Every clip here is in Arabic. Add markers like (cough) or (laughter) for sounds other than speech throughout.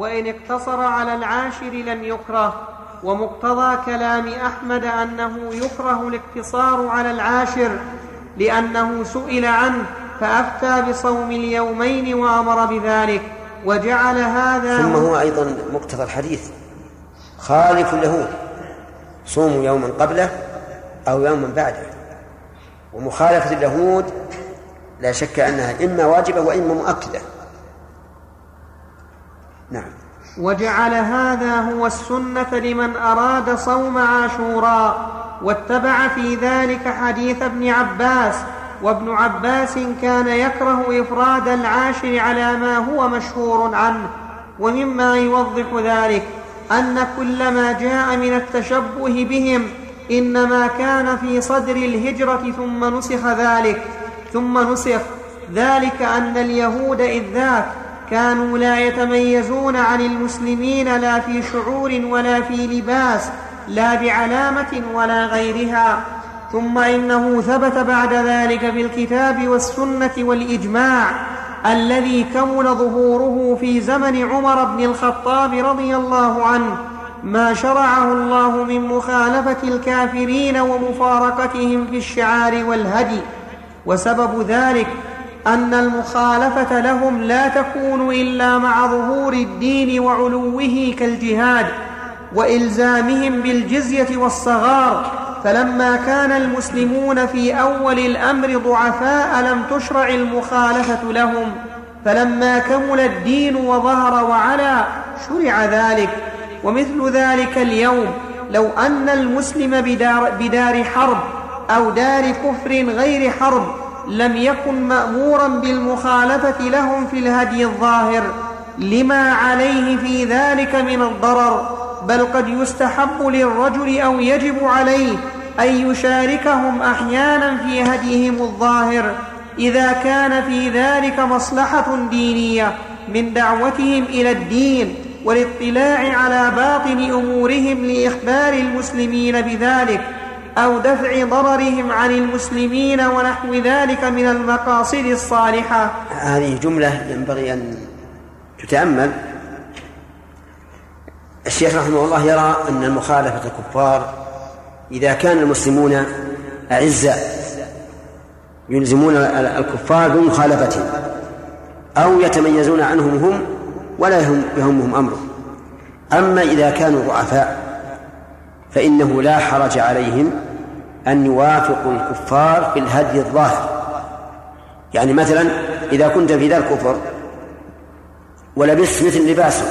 وإن اقتصر على العاشر لم يكره. ومقتضى كلام أحمد أنه يكره الاقتصار على العاشر لأنه سئل عنه فأفتى بصوم اليومين وأمر بذلك وجعل هذا ثم هو أيضا مقتضى الحديث. خالف اليهود صوموا يوما قبله أو يوما بعده. ومخالفة اليهود لا شك أنها إما واجبة وإما مؤكدة. نعم. وجعل هذا هو السنة لمن أراد صوم عاشوراء واتبع في ذلك حديث ابن عباس وابن عباس كان يكره إفراد العاشر على ما هو مشهور عنه ومما يوضح ذلك أن كل ما جاء من التشبه بهم إنما كان في صدر الهجرة ثم نسخ ذلك ثم نسخ ذلك أن اليهود إذ ذاك كانوا لا يتميزون عن المسلمين لا في شعور ولا في لباس لا بعلامة ولا غيرها. ثم إنه ثبت بعد ذلك في الكتاب والسنة والإجماع الذي كمل ظهوره في زمن عمر بن الخطاب رضي الله عنه ما شرعه الله من مخالفة الكافرين ومفارقتهم في الشعار والهدي. وسبب ذلك أن المخالفة لهم لا تكون إلا مع ظهور الدين وعلوه كالجهاد وإلزامهم بالجزية والصغار. فلما كان المسلمون في أول الأمر ضعفاء لم تشرع المخالفة لهم. فلما كمل الدين وظهر وعلا شرع ذلك. ومثل ذلك اليوم لو أن المسلم بدار, بدار حرب أو دار كفر غير حرب لم يكن مأمورا بالمخالفة لهم في الهدي الظاهر لما عليه في ذلك من الضرر بل قد يستحب للرجل أو يجب عليه أن يشاركهم أحيانا في هديهم الظاهر إذا كان في ذلك مصلحة دينية من دعوتهم إلى الدين والاطلاع على باطن أمورهم لإخبار المسلمين بذلك. أو دفع ضررهم عن المسلمين ونحو ذلك من المقاصد الصالحة. هذه جملة ينبغي أن تتأمل. الشيخ رحمه الله يرى أن المخالفة الكفار إذا كان المسلمون أعزاء يلزمون الكفار بمخالفتهم أو يتميزون عنهم هم ولا يهمهم أمرهم أما إذا كانوا ضعفاء فإنه لا حرج عليهم أن يوافقوا الكفار في الهدي الظاهر. يعني مثلا إذا كنت في ذا الكفر ولبست مثل لباسه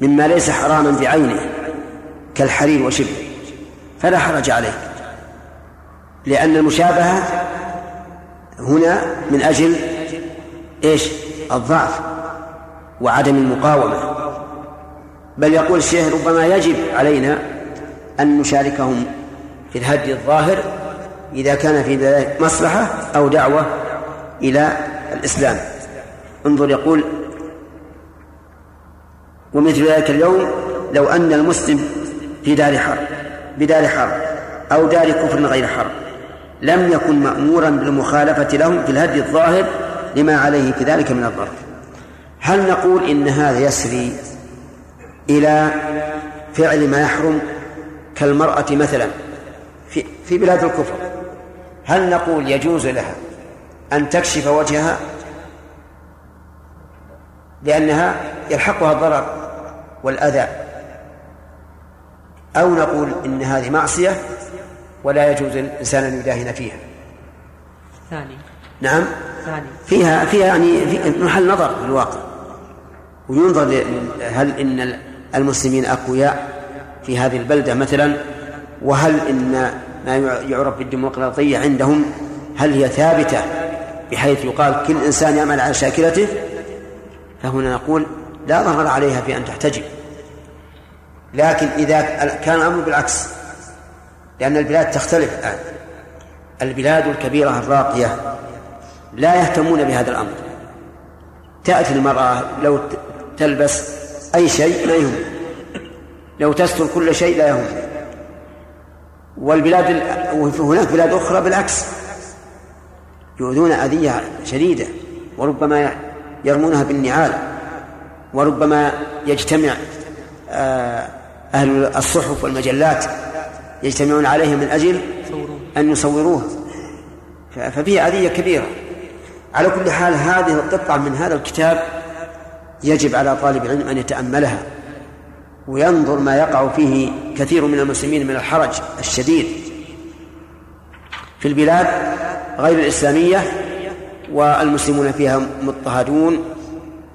مما ليس حراما بعينه كالحرير وشبه فلا حرج عليك لأن المشابهة هنا من أجل إيش؟ الضعف وعدم المقاومة. بل يقول الشيخ ربما يجب علينا أن نشاركهم في الهدي الظاهر إذا كان في ذلك مصلحة أو دعوة إلى الإسلام. انظر يقول ومثل ذلك اليوم لو أن المسلم في دار حرب بدار حرب أو دار كفر غير حرب لم يكن مأمورا بالمخالفة لهم في الهدي الظاهر لما عليه في ذلك من الضرر. هل نقول إن هذا يسري إلى فعل ما يحرم كالمرأة مثلا في, في بلاد الكفر هل نقول يجوز لها أن تكشف وجهها؟ لأنها يلحقها الضرر والأذى. أو نقول إن هذه معصية ولا يجوز للإنسان أن يداهن فيها. ثاني. نعم. ثاني. فيها فيها يعني في محل نظر في الواقع. وينظر هل إن المسلمين أقوياء؟ في هذه البلدة مثلا وهل إن ما يعرف بالديمقراطية عندهم هل هي ثابتة بحيث يقال كل إنسان يعمل على شاكلته؟ فهنا نقول لا ضرر عليها في أن تحتجب. لكن إذا كان الأمر بالعكس لأن البلاد تختلف الآن. البلاد الكبيرة الراقية لا يهتمون بهذا الأمر. تأتي المرأة لو تلبس أي شيء لا يهم لو تستر كل شيء لا يهم. والبلاد وهناك بلاد أخرى بالعكس. يؤذون أذية شديدة وربما يرمونها بالنعال وربما يجتمع آه، أهل الصحف والمجلات يجتمعون عليه من أجل أن يصوروها. ففيه أذية كبيرة. على كل حال هذه القطعة من هذا الكتاب يجب على طالب العلم أن يتأملها. وينظر ما يقع فيه كثير من المسلمين من الحرج الشديد في البلاد غير الإسلامية والمسلمون فيها مضطهدون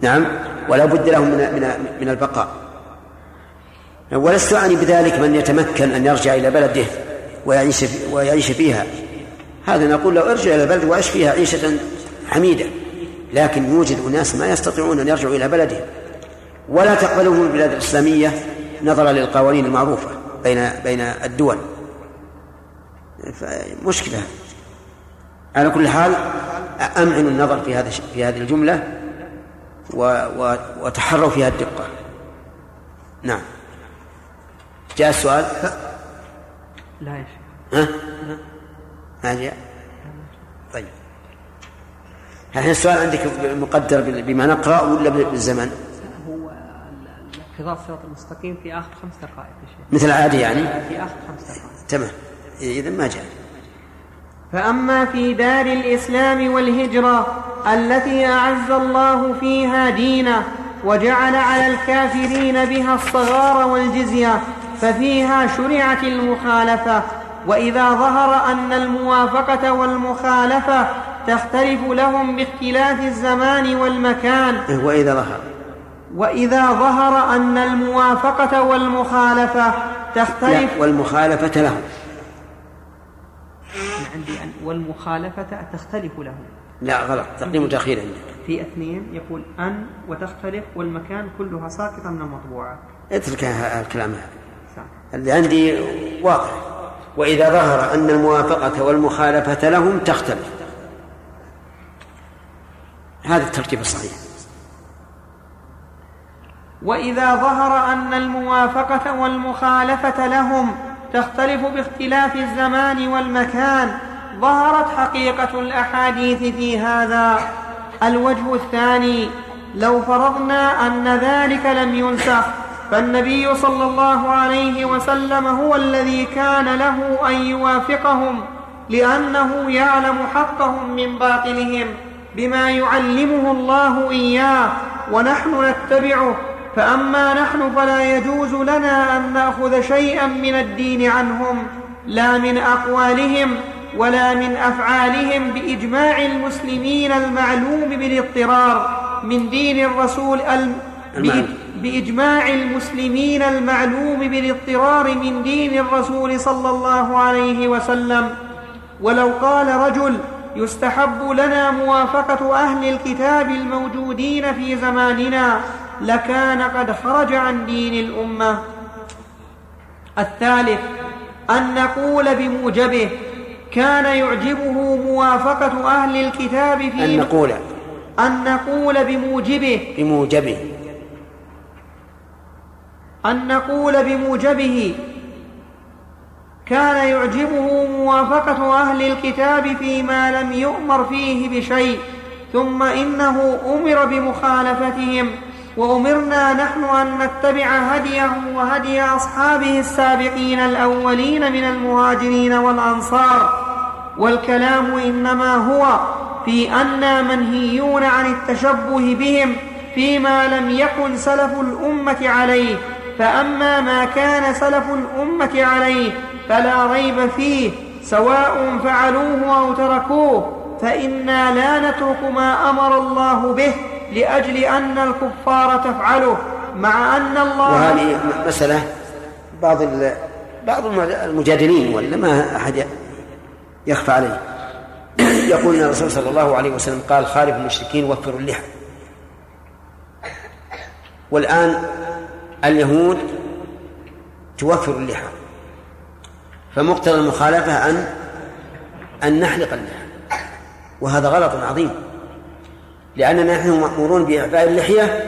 نعم ولا بد لهم من من من البقاء. ولست أعني بذلك من يتمكن أن يرجع إلى بلده ويعيش ويعيش فيها. هذا نقول له ارجع إلى البلد وعيش فيها عيشة حميدة لكن يوجد أناس ما يستطيعون أن يرجعوا إلى بلدهم ولا تقبلهم البلاد الإسلامية نظرا للقوانين المعروفة بين بين الدول. مشكلة. على كل حال أمعنوا النظر في هذا في هذه الجملة وتحروا فيها الدقة. نعم. جاء السؤال؟ لا. يا شيخ. ها؟ ما جاء؟ طيب. الحين السؤال عندك مقدر بما نقرأ ولا بالزمن؟ اقتضاء الصراط المستقيم في آخر خمس دقائق يا شيخ. مثل العادة يعني؟ في آخر خمس دقائق. تمام. إذا ما جاء. فأما في دار الإسلام والهجرة التي أعز الله فيها دينه وجعل على الكافرين بها الصغار والجزية ففيها شرعت المخالفة. وإذا ظهر أن الموافقة والمخالفة تختلف لهم باختلاف الزمان والمكان. وإذا ظهر. وإذا ظهر أن الموافقة والمخالفة تختلف. والمخالفة لهم عندي أن والمخالفة تختلف لهم لا غلط. تقديم وتأخير عندك في اثنين يقول أن وتختلف والمكان كلها ساقطة من المطبوعات اترك الكلام هذا. اللي عندي واضح. وإذا ظهر أن الموافقة والمخالفة لهم تختلف. هذا الترتيب الصحيح. وإذا ظهر أن الموافقة والمخالفة لهم تختلف باختلاف الزمان والمكان ظهرت حقيقة الأحاديث في هذا. الوجه الثاني لو فرضنا أن ذلك لم ينسخ فالنبي صلى الله عليه وسلم هو الذي كان له أن يوافقهم لأنه يعلم حقهم من باطلهم بما يعلمه الله إياه ونحن نتبعه فأما نحن فلا يجوز لنا أن نأخذ شيئا من الدين عنهم لا من أقوالهم ولا من أفعالهم بإجماع المسلمين المعلوم بالاضطرار من دين الرسول بإجماع المسلمين المعلوم بالاضطرار من دين الرسول صلى الله عليه وسلم. ولو قال رجل يستحب لنا موافقة أهل الكتاب الموجودين في زماننا لكان قد خرج عن دين الأمة. الثالث أن نقول بموجبه كان يعجبه موافقة أهل الكتاب في أن نقول. أن نقول بموجبه. بموجبه. أن نقول بموجبه كان يعجبه موافقة أهل الكتاب فيما لم يؤمر فيه بشيء ثم إنه أمر بمخالفتهم. وأمرنا نحن أن نتبع هديه وهدي أصحابه السابقين الأولين من المهاجرين والأنصار. والكلام إنما هو في أنا منهيون عن التشبه بهم فيما لم يكن سلف الأمة عليه. فأما ما كان سلف الأمة عليه فلا ريب فيه سواء فعلوه أو تركوه. فإنا لا نترك ما أمر الله به لأجل أن الكفار تفعله مع أن الله وهذه مسألة بعض بعض المجادلين ولا ما أحد يخفى عليه. (coughs) يقول إن الرسول صلى الله عليه وسلم قال خالف المشركين وفروا اللحى. والآن اليهود توفر اللحى فمقتضى المخالفة أن أن نحلق اللحى وهذا غلط عظيم. لأننا نحن مأمورون بإعفاء اللحية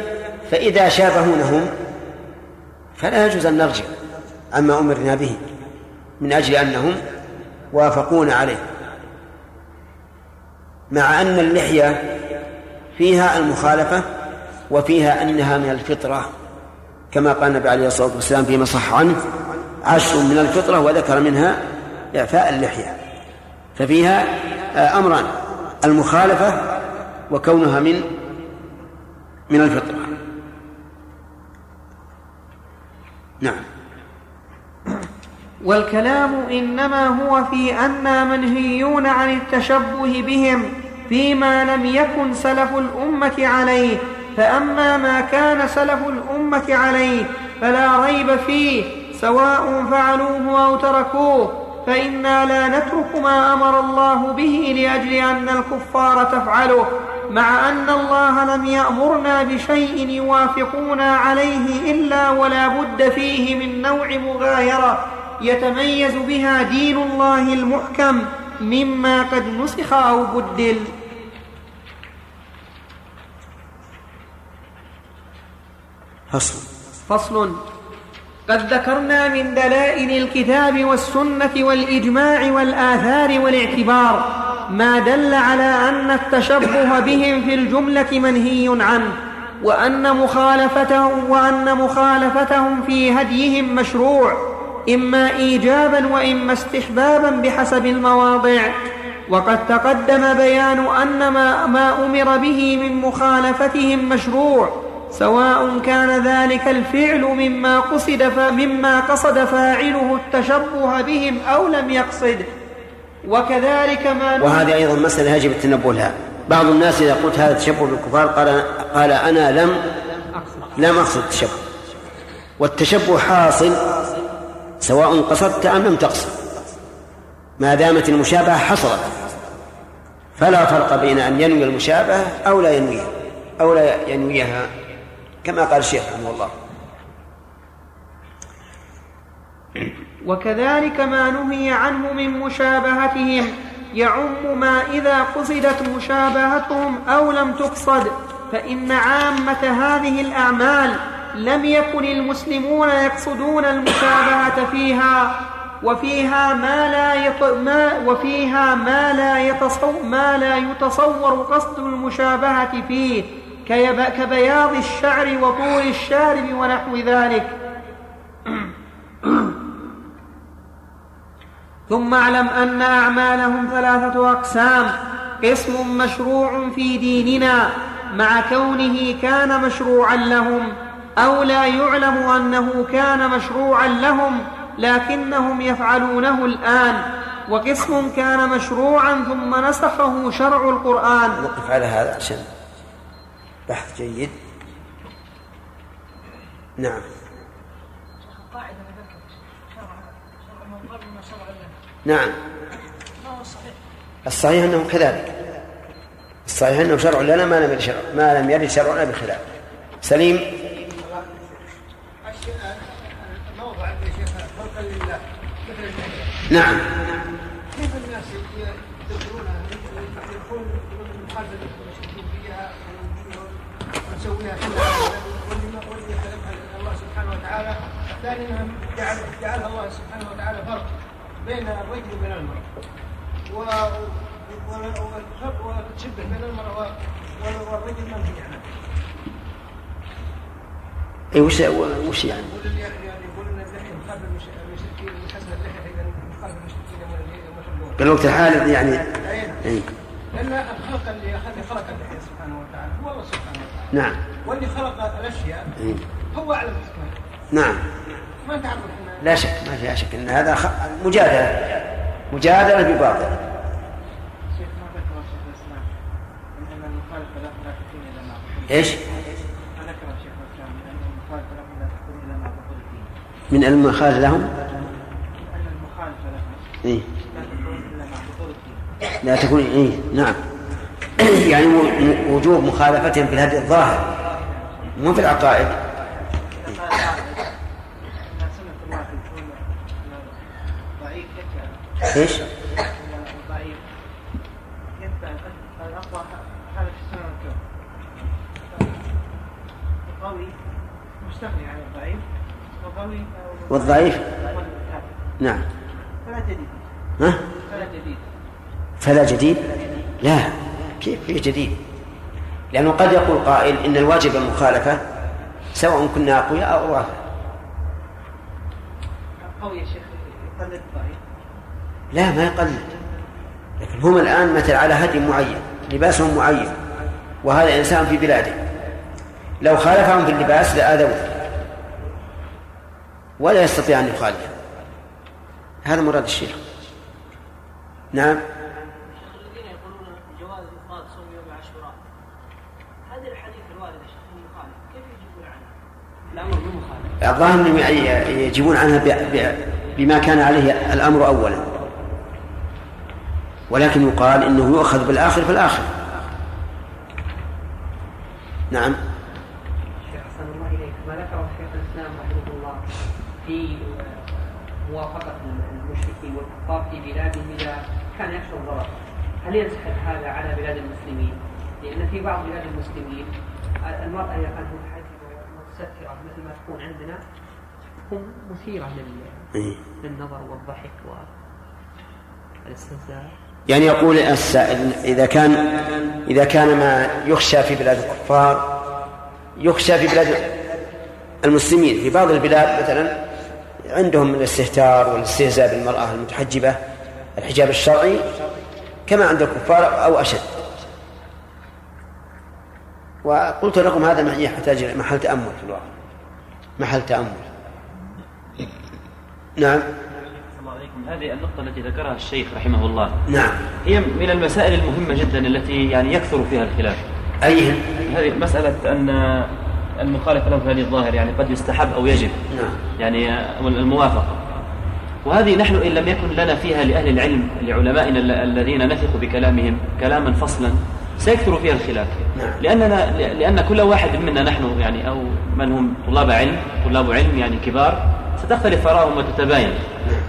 فإذا شابهونهم فلا يجوز أن نرجع عما أمرنا به من أجل أنهم وافقونا عليه. مع أن اللحية فيها المخالفة وفيها أنها من الفطرة كما قال النبي عليه الصلاة والسلام فيما صح عنه عشر من الفطرة وذكر منها إعفاء اللحية. ففيها آه، أمران المخالفة وكونها من من الفطرة. نعم. والكلام إنما هو في أنا منهيون عن التشبه بهم فيما لم يكن سلف الأمة عليه فأما ما كان سلف الأمة عليه فلا ريب فيه سواء فعلوه أو تركوه فإنا لا نترك ما أمر الله به لأجل أن الكفار تفعله. مع أن الله لم يأمرنا بشيء يوافقونا عليه إلا ولا بد فيه من نوع مغايرة يتميز بها دين الله المحكم مما قد نسخ أو بدل. فصل. فصل. قد ذكرنا من دلائل الكتاب والسنة والإجماع والآثار والاعتبار ما دل على أن التشبه بهم في الجملة منهي عنه وأن مخالفتهم وأن مخالفتهم في هديهم مشروع إما إيجابا وإما استحبابا بحسب المواضع. وقد تقدم بيان أن ما, ما أمر به من مخالفتهم مشروع سواء كان ذلك الفعل مما قصد مما قصد فاعله التشبه بهم أو لم يقصد. وكذلك ما وهذه أيضا مسألة يجب التنبه لها. بعض الناس إذا قلت هذا التشبه بالكفار قال قال أنا لم لم أقصد التشبه. والتشبه حاصل سواء قصدت أم لم تقصد. ما دامت المشابهة حصلت فلا فرق بين أن ينوي المشابهة أو لا ينويها أو لا ينويها كما قال الشيخ رحمه الله. وكذلك ما نهي عنه من مشابهتهم يعم ما إذا قصدت مشابهتهم أو لم تقصد فإن عامة هذه الأعمال لم يكن المسلمون يقصدون المشابهة فيها وفيها ما لا. ما وفيها ما لا يتصور ما لا يتصور قصد المشابهة فيه كيب... كبياض الشعر وطول الشارب ونحو ذلك (clears throat) ثم اعلم أن أعمالهم ثلاثة أقسام. قسم مشروع في ديننا مع كونه كان مشروعا لهم أو لا يعلم أنه كان مشروعا لهم لكنهم يفعلونه الآن. وقسم كان مشروعا ثم نسخه شرع القرآن. وقف على هذا عشان بحث جيد. نعم. نعم. الصحيح أنه كذلك. الصحيح أنه شرع. لنا ما لم يرد شرع. ما لم يرد شرعنا بخلاف. سليم. نعم. كيف الناس يدخلون يدخلون فيها الله سبحانه وتعالى الثاني انها جعلها الله سبحانه وتعالى فرق بين الرجل وبين المرأة. وتشبه بين المرأة والرجل منهي عنه اي وش وش يعني؟ من بالوقت الحالي يعني أي لأن الخلق اللي خلق اللحيه سبحانه وتعالى هو الله سبحانه وتعالى. نعم. واللي خلق الأشياء هو اعلم حكمته نعم. ما تعرف لا شك ما فيها شك إن هذا خ... مجادلة مجادلة بباطل. إيش؟ من المخالفة لهم؟ إيه؟ لا تكون إيه نعم. (clears throat) يعني وجوب مخالفتهم في الهدي الظاهر مو في العقائد. إيش؟ والضعيف؟ نعم. فلا جديد ها؟ فلا جديد؟ فلا جديد لا. كيف في جديد؟ لأنه قد يقول قائل إن الواجب المخالفة سواء كنا أقوياء أو رافع قوي يا شيخ يقلد لا ما يقلد لكن هم الآن مثل على هدي معين لباسهم معين وهذا إنسان في بلاده. لو خالفهم في اللباس لآذوه. ولا يستطيع أن يخالف هذا مراد الشيخ نعم. الذين يقولون جواز صوم يوم عاشوراء هذه الحديث كيف يجيبون عنها؟ الامر مخالف. الظاهر أنهم يجيبون عنها بما كان عليه الأمر اولا. ولكن يقال إنه يؤخذ بالآخر فالآخر نعم شيخ أحسن الله إليك ما ذكره شيخ الإسلام رحمه الله في موافقة المشركين والكفار في بلادهم إذا كان يخشى الضرر هل ينسحب هذا على بلاد المسلمين؟ لأن في بعض بلاد المسلمين المرأة إذا كانت متحجبه ومستتره مثل ما تكون عندنا تكون مثيرة إيه. للنظر والضحك والإستهزاء يعني يقول السائل إذا كان إذا كان ما يخشى في بلاد الكفار يخشى في بلاد المسلمين في بعض البلاد مثلا عندهم من الاستهتار والاستهزاء بالمرأة المتحجبة الحجاب الشرعي كما عند الكفار أو أشد. وقلت لكم هذا يحتاج محل تأمل في الواقع. محل تأمل. نعم. هذه النقطة التي ذكرها الشيخ رحمه الله. نعم. هي من المسائل المهمة جدا التي يعني يكثر فيها الخلاف. أي هذه مسألة أن المخالف له هذه الظاهر يعني قد يستحب أو يجب. نعم. يعني الموافقة. وهذه نحن إن لم يكن لنا فيها لأهل العلم لعلمائنا الذين نثق بكلامهم كلاما فصلا سيكثر فيها الخلاف. نعم. لأننا لأن كل واحد منا نحن يعني أو من هم طلاب علم طلاب علم يعني كبار ستختلف آراءهم وتتباين.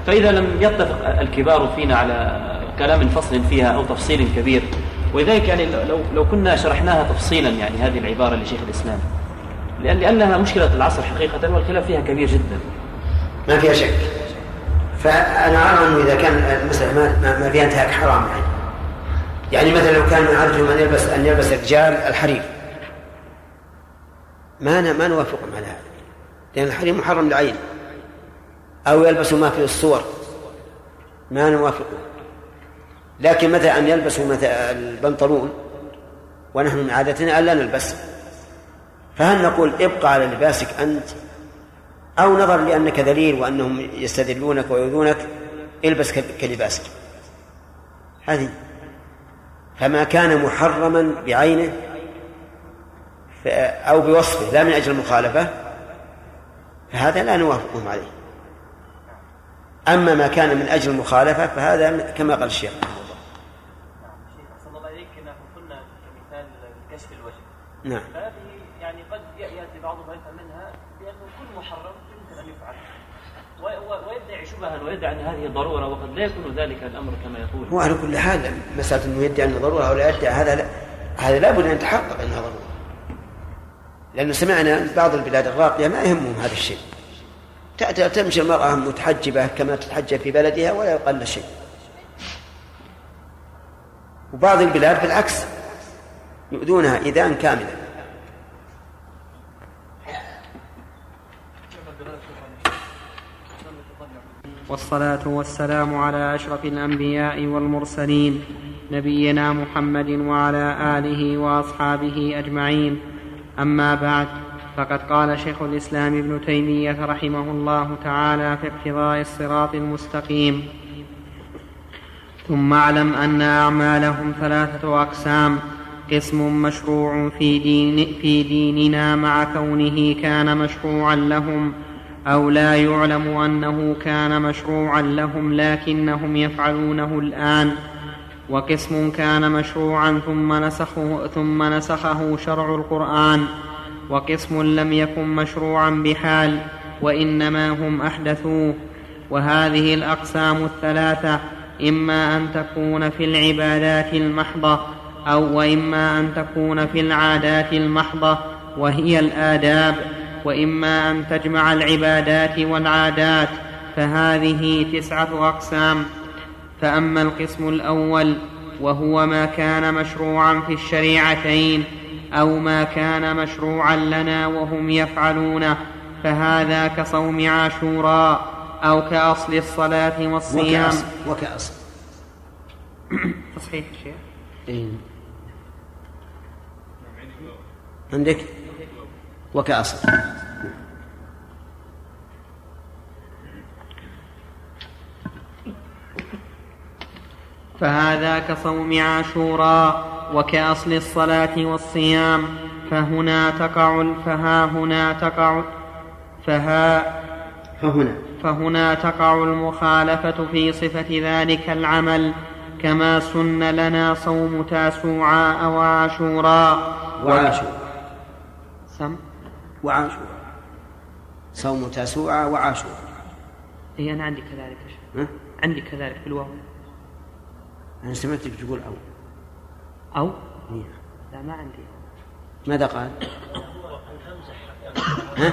فإذا لم يتفق الكبار فينا على كلام فصل فيها أو تفصيل كبير ولذلك يعني لو لو كنا شرحناها تفصيلا يعني هذه العبارة لشيخ الإسلام. لأن لأنها مشكلة العصر حقيقة والخلاف فيها كبير جدا. ما فيها شك. فأنا أرى أنه إذا كان المسألة ما, ما فيها انتهاك حرام يعني. يعني مثلا لو كان من عادتهم أن يلبس أن يلبس الرجال الحرير. ما ما نوافقهم على هذا. لأن الحرير محرم لعين. أو يلبسوا ما في الصور. ما نوافقه لكن مثلا أن يلبسوا مثلا البنطلون؟ ونحن من عادتنا ألا نلبس. فهل نقول ابقى على لباسك أنت؟ أو نظر لأنك ذليل وأنهم يستذلونك ويؤذونك البس كلباسك. هذه. فما كان محرما بعينه أو بوصفه لا من أجل المخالفة فهذا لا نوافقهم عليه. أما ما كان من أجل المخالفة فهذا كما قال الشيخ. نعم. فهذه يعني قد يأتي بعضهم يفهم منها بأنه كل محرم يمكن أن يفعل. ويدعي شبها ويدعي أن هذه ضرورة وقد لا يكون ذلك الأمر كما يقول. هو على كل حال مسألة أنه يدعي أنه ضرورة أو لا يدعي هذا لا هذا لابد أن يتحقق أنها ضرورة. لأنه سمعنا بعض البلاد الراقية ما يهمهم هذا الشيء. تمشي المرأة متحجبة كما تتحجب في بلدها ولا يقل شيء. وبعض البلاد بالعكس يؤذونها إيذاء كاملا والصلاة والسلام على أشرف الأنبياء والمرسلين نبينا محمد وعلى آله وأصحابه أجمعين. أما بعد فقد قال شيخ الإسلام ابن تيمية رحمه الله تعالى في اقتضاء الصراط المستقيم. ثم اعلم أن أعمالهم ثلاثة أقسام. قسم مشروع في, دين في ديننا مع كونه كان مشروعا لهم أو لا يعلم أنه كان مشروعا لهم لكنهم يفعلونه الآن. وقسم كان مشروعا ثم نسخه, ثم نسخه شرع القرآن. وقسم لم يكن مشروعا بحال وإنما هم أحدثوه. وهذه الأقسام الثلاثة إما أن تكون في العبادات المحضة أو وإما أن تكون في العادات المحضة وهي الآداب. وإما أن تجمع العبادات والعادات فهذه تسعة أقسام. فأما القسم الأول وهو ما كان مشروعا في الشريعتين أو ما كان مشروعا لنا وهم يفعلونه فهذا كصوم عاشوراء أو كأصل الصلاة والصيام. وكأصل, وكأصل. (coughs) تصحيح شيخ. إيه. عندك؟ وكأصل. فهذا كصوم عاشوراء وكأصل الصلاة والصيام فهنا تقع فها هنا تقع فها فهنا فهنا تقع المخالفة في صفة ذلك العمل كما سن لنا صوم تاسوعاء وعاشوراء. وعاشوراء. سم؟ وعاشوراء. صوم تاسوعاء وعاشوراء. اي أنا عندي كذلك ها؟ عندي كذلك في الواو أنا سمعتك تقول أو أو إيه. لا ما عندي ماذا قال؟ ها؟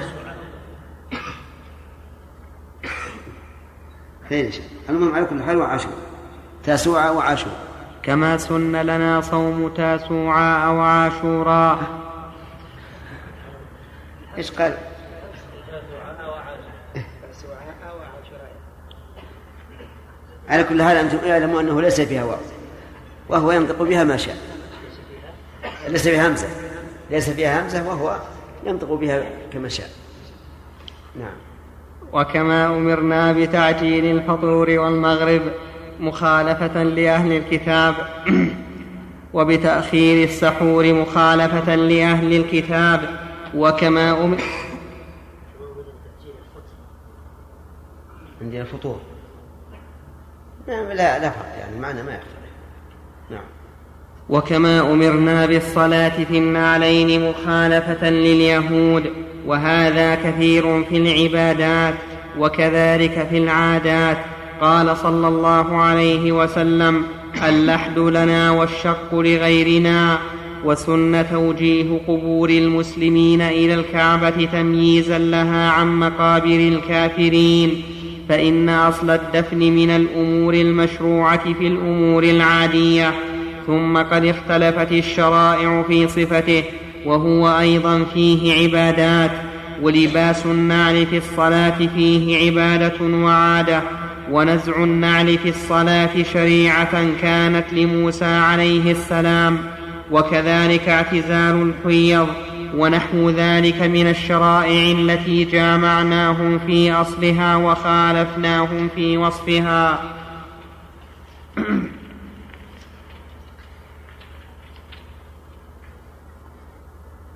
خير المهم على كل حال وعاشوراء تاسوعاء وعاشوراء كما سن لنا صوم تاسوعاء وعاشوراء إيش قال؟ على كل حال أنتم اعلموا أنه ليس فيها واو وهو ينطق بها ما شاء. ليس فيها همزة. ليس فيها همزة وهو ينطق بها كما شاء. نعم. وكما أمرنا بتعجيل الفطور والمغرب مخالفة لأهل الكتاب وبتأخير السحور مخالفة لأهل الكتاب وكما أمر عندنا الفطور نعم لا لا فرق يعني المعنى ما يختلف. نعم. وكما أمرنا بالصلاة في النعلين مخالفة لليهود وهذا كثير في العبادات وكذلك في العادات. قال صلى الله عليه وسلم اللحد لنا والشق لغيرنا وسن توجيه قبور المسلمين إلى الكعبة تمييزا لها عن مقابر الكافرين. فإن أصل الدفن من الأمور المشروعة في الأمور العادية ثم قد اختلفت الشرائع في صفته وهو أيضا فيه عبادات ولباس النعل في الصلاة فيه عبادة وعادة ونزع النعل في الصلاة شريعة كانت لموسى عليه السلام وكذلك اعتزال الحيض ونحو ذلك من الشرائع التي جامعناهم في أصلها وخالفناهم في وصفها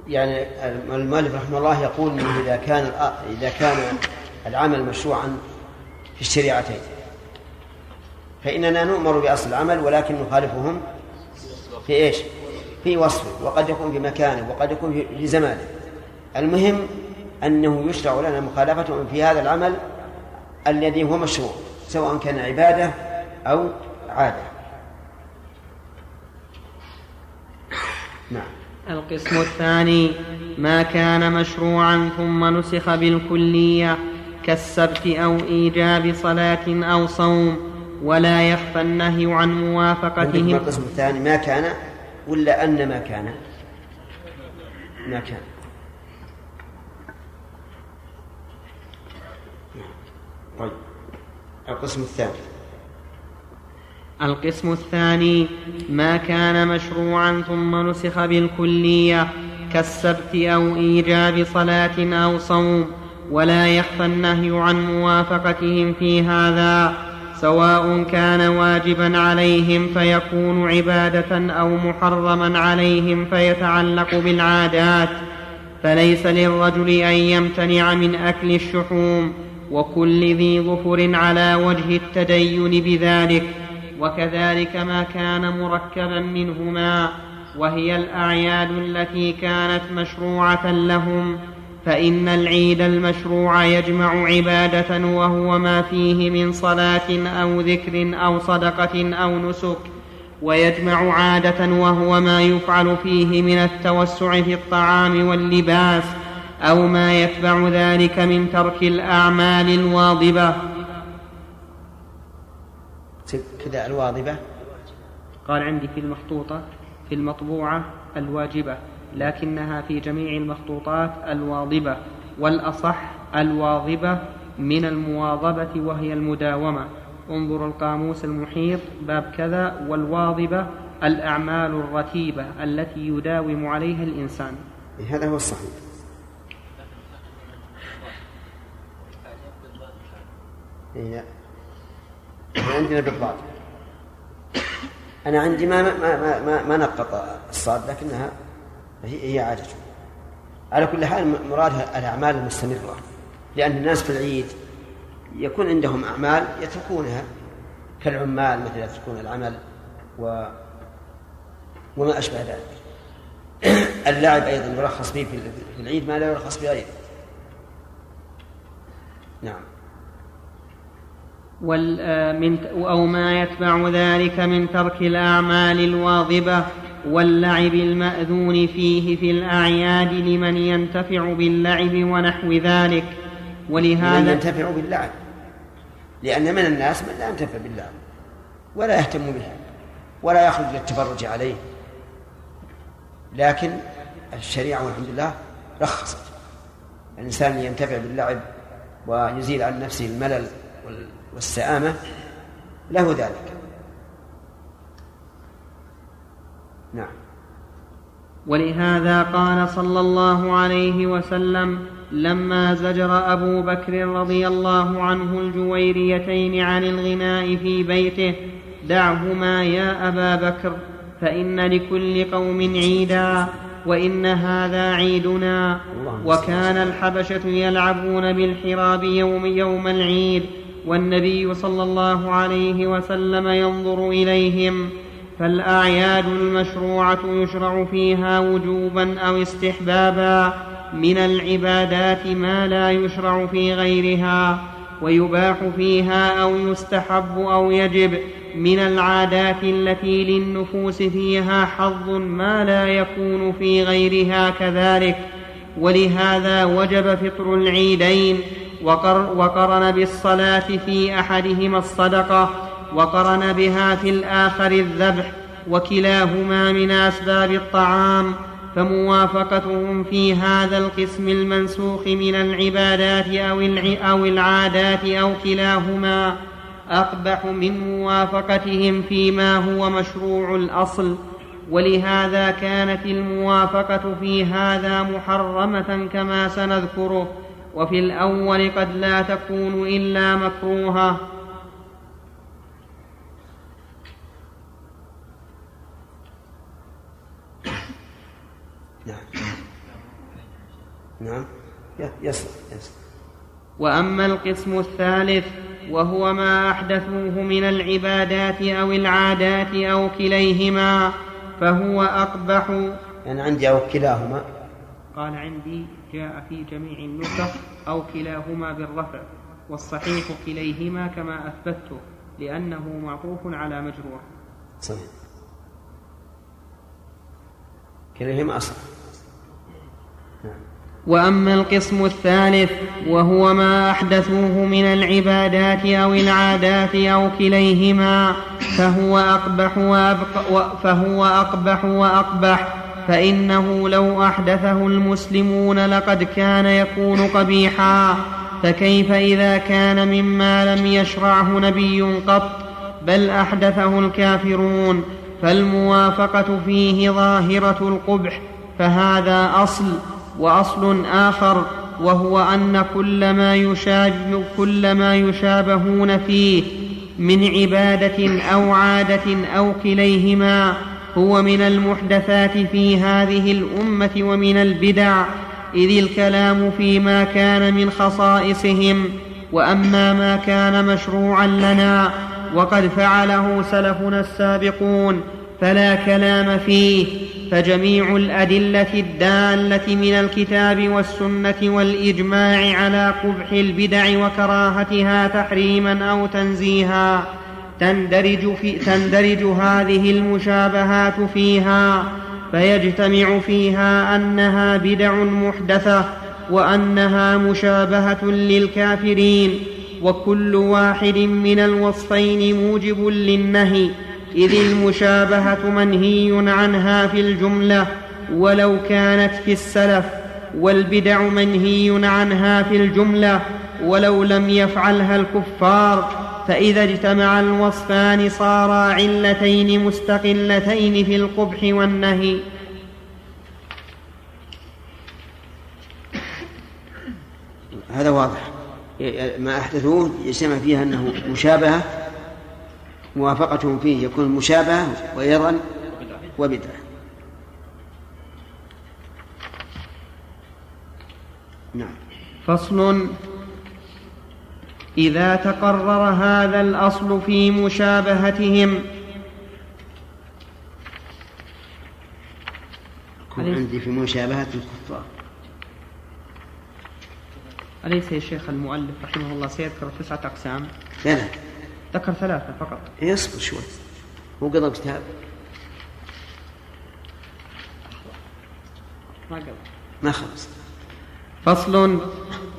يعني المؤلف رحمه الله يقول إنه إذا كان إذا كان العمل مشروعا في الشريعتين فإننا نؤمر بأصل العمل ولكن نخالفهم في إيش؟ في وصفه وقد يكون في مكانه وقد يكون في زمانه. المهم أنه يشرع لنا مخالفتهم في هذا العمل الذي هو مشروع سواء كان عبادة أو عادة. نعم. القسم الثاني ما كان مشروعا ثم نسخ بالكلية كالسبت أو إيجاب صلاة أو صوم ولا يخفى النهي عن موافقتهم. القسم الثاني؟ ما كان ولا أن ما كان؟ ما كان. طيب. القسم الثاني. القسم الثاني ما كان مشروعا ثم نسخ بالكلية كالسبت أو إيجاب صلاة أو صوم ولا يخفى النهي عن موافقتهم في هذا. سواء كان واجبا عليهم فيكون عبادة أو محرما عليهم فيتعلق بالعادات فليس للرجل أن يمتنع من أكل الشحوم وكل ذي ظفر على وجه التدين بذلك وكذلك ما كان مركبا منهما وهي الأعياد التي كانت مشروعة لهم فإن العيد المشروع يجمع عبادة وهو ما فيه من صلاة أو ذكر أو صدقة أو نسك ويجمع عادة وهو ما يفعل فيه من التوسع في الطعام واللباس أو ما يتبع ذلك من ترك الأعمال الواضبة. كذا الواظبة قال عندي في المخطوطة في المطبوعة الواجبة. لكنها في جميع المخطوطات الواظبة والأصح الواظبة من المواظبة وهي المداومة. انظر القاموس المحيط باب كذا والواظبة الأعمال الرتيبة التي يداوم عليها الإنسان. هذا هو الصحيح. هي عندنا بالضاد أنا عندي ما ما ما, ما نقط الصاد لكنها هي عادة. على كل حال مرادها الأعمال المستمرة. لأن الناس في العيد يكون عندهم أعمال يتركونها. كالعمال مثلا يتركون العمل و وما أشبه ذلك. (clears throat) اللعب أيضا يرخص فيه في العيد ما لا يرخص فيه أيضا. نعم. من أو ما يتبع ذلك من ترك الأعمال الواظبة. واللعب المأذون فيه في الأعياد لمن ينتفع باللعب ونحو ذلك. ولهذا من ينتفع باللعب. لأن من الناس من لا ينتفع باللعب ولا يهتم بها ولا يخرج للتفرج عليه. لكن الشريعة والحمد لله رخصت. الإنسان ينتفع باللعب ويزيل عن نفسه الملل والسآمة له ذلك. نعم. ولهذا قال صلى الله عليه وسلم لما زجر أبو بكر رضي الله عنه الجويريتين عن الغناء في بيته دعهما يا أبا بكر فإن لكل قوم عيدا وإن هذا عيدنا. وكان الحبشة يلعبون بالحراب يوم يوم العيد والنبي صلى الله عليه وسلم ينظر إليهم. فالأعياد المشروعة يشرع فيها وجوبا أو استحبابا من العبادات ما لا يشرع في غيرها ويباح فيها أو يستحب أو يجب من العادات التي للنفوس فيها حظ ما لا يكون في غيرها كذلك. ولهذا وجب فطر العيدين وقرن بالصلاة في أحدهما الصدقة وقرن بها في الآخر الذبح وكلاهما من أسباب الطعام فموافقتهم في هذا القسم المنسوخ من العبادات أو, أو العادات أو كلاهما. أقبح من موافقتهم فيما هو مشروع الأصل. ولهذا كانت الموافقة في هذا محرمة كما سنذكره. وفي الأول قد لا تكون إلا مكروهة نعم نعم. يس يس وأما القسم الثالث وهو ما أحدثوه من العبادات أو العادات أو كليهما فهو أقبح. يعني عندي أو كلاهما. قال عندي جاء في جميع النسخ أو كلاهما بالرفع والصحيح كليهما كما أثبته لأنه معطوف على مجروح صحيح. كليهما أصح. نعم. وأما القسم الثالث وهو ما أحدثوه من العبادات أو العادات أو كليهما فهو أقبح وأبق فهو أقبح وأقبح فإنه لو أحدثه المسلمون لقد كان يكون قبيحا. فكيف إذا كان مما لم يشرعه نبي قط بل أحدثه الكافرون؟ فالموافقة فيه ظاهرة القبح فهذا أصل. وأصل آخر وهو أن كل ما كل ما يشابهون فيه من عبادة أو عادة أو كليهما هو من المحدثات في هذه الأمة ومن البدع إذ الكلام فيما كان من خصائصهم وأما ما كان مشروعا لنا وقد فعله سلفنا السابقون فلا كلام فيه فجميع الأدلة الدالة من الكتاب والسنة والإجماع على قبح البدع وكراهتها تحريما أو تنزيها تندرج, في تندرج هذه المشابهات فيها فيجتمع فيها أنها بدع محدثة وأنها مشابهة للكافرين وكل واحد من الوصفين موجب للنهي إذ المشابهة منهي عنها في الجملة ولو كانت في السلف والبدع منهي عنها في الجملة ولو لم يفعلها الكفار فإذا اجتمع الوصفان صارا علتين مستقلتين في القبح والنهي. هذا واضح. ما أحدثوه يجتمع فيها أنه مشابهة موافقتهم فيه يكون مشابهة وأيضا وبدعة. نعم. فصل. إذا تقرر هذا الأصل في مشابهتهم. عندي في مشابهة الكفار. أليس يا شيخ المؤلف رحمه الله سيذكر تسعة أقسام؟ لا ذكر ثلاثة فقط. يصبر شوي. هو قضى كتاب ما قضى. ما خلص. فصل.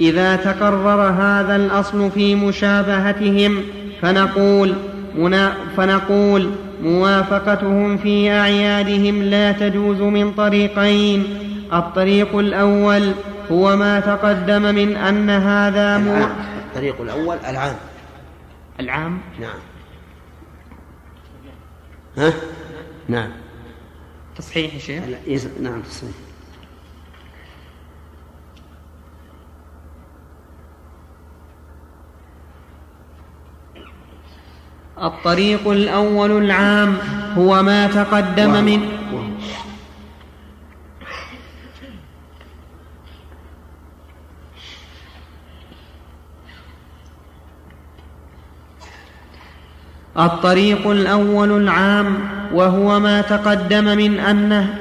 إذا تقرر هذا الأصل في مشابهتهم فنقول منا فنقول موافقتهم في أعيادهم لا تجوز من طريقين. الطريق الأول هو ما تقدم من أن هذا مو الطريق الأول العام. العام؟ نعم. ها؟ نعم. تصحيح يا شيخ؟ نعم تصحيح. الطريق الأول العام هو ما تقدم من الطريق الأول العام وهو ما تقدم من أنه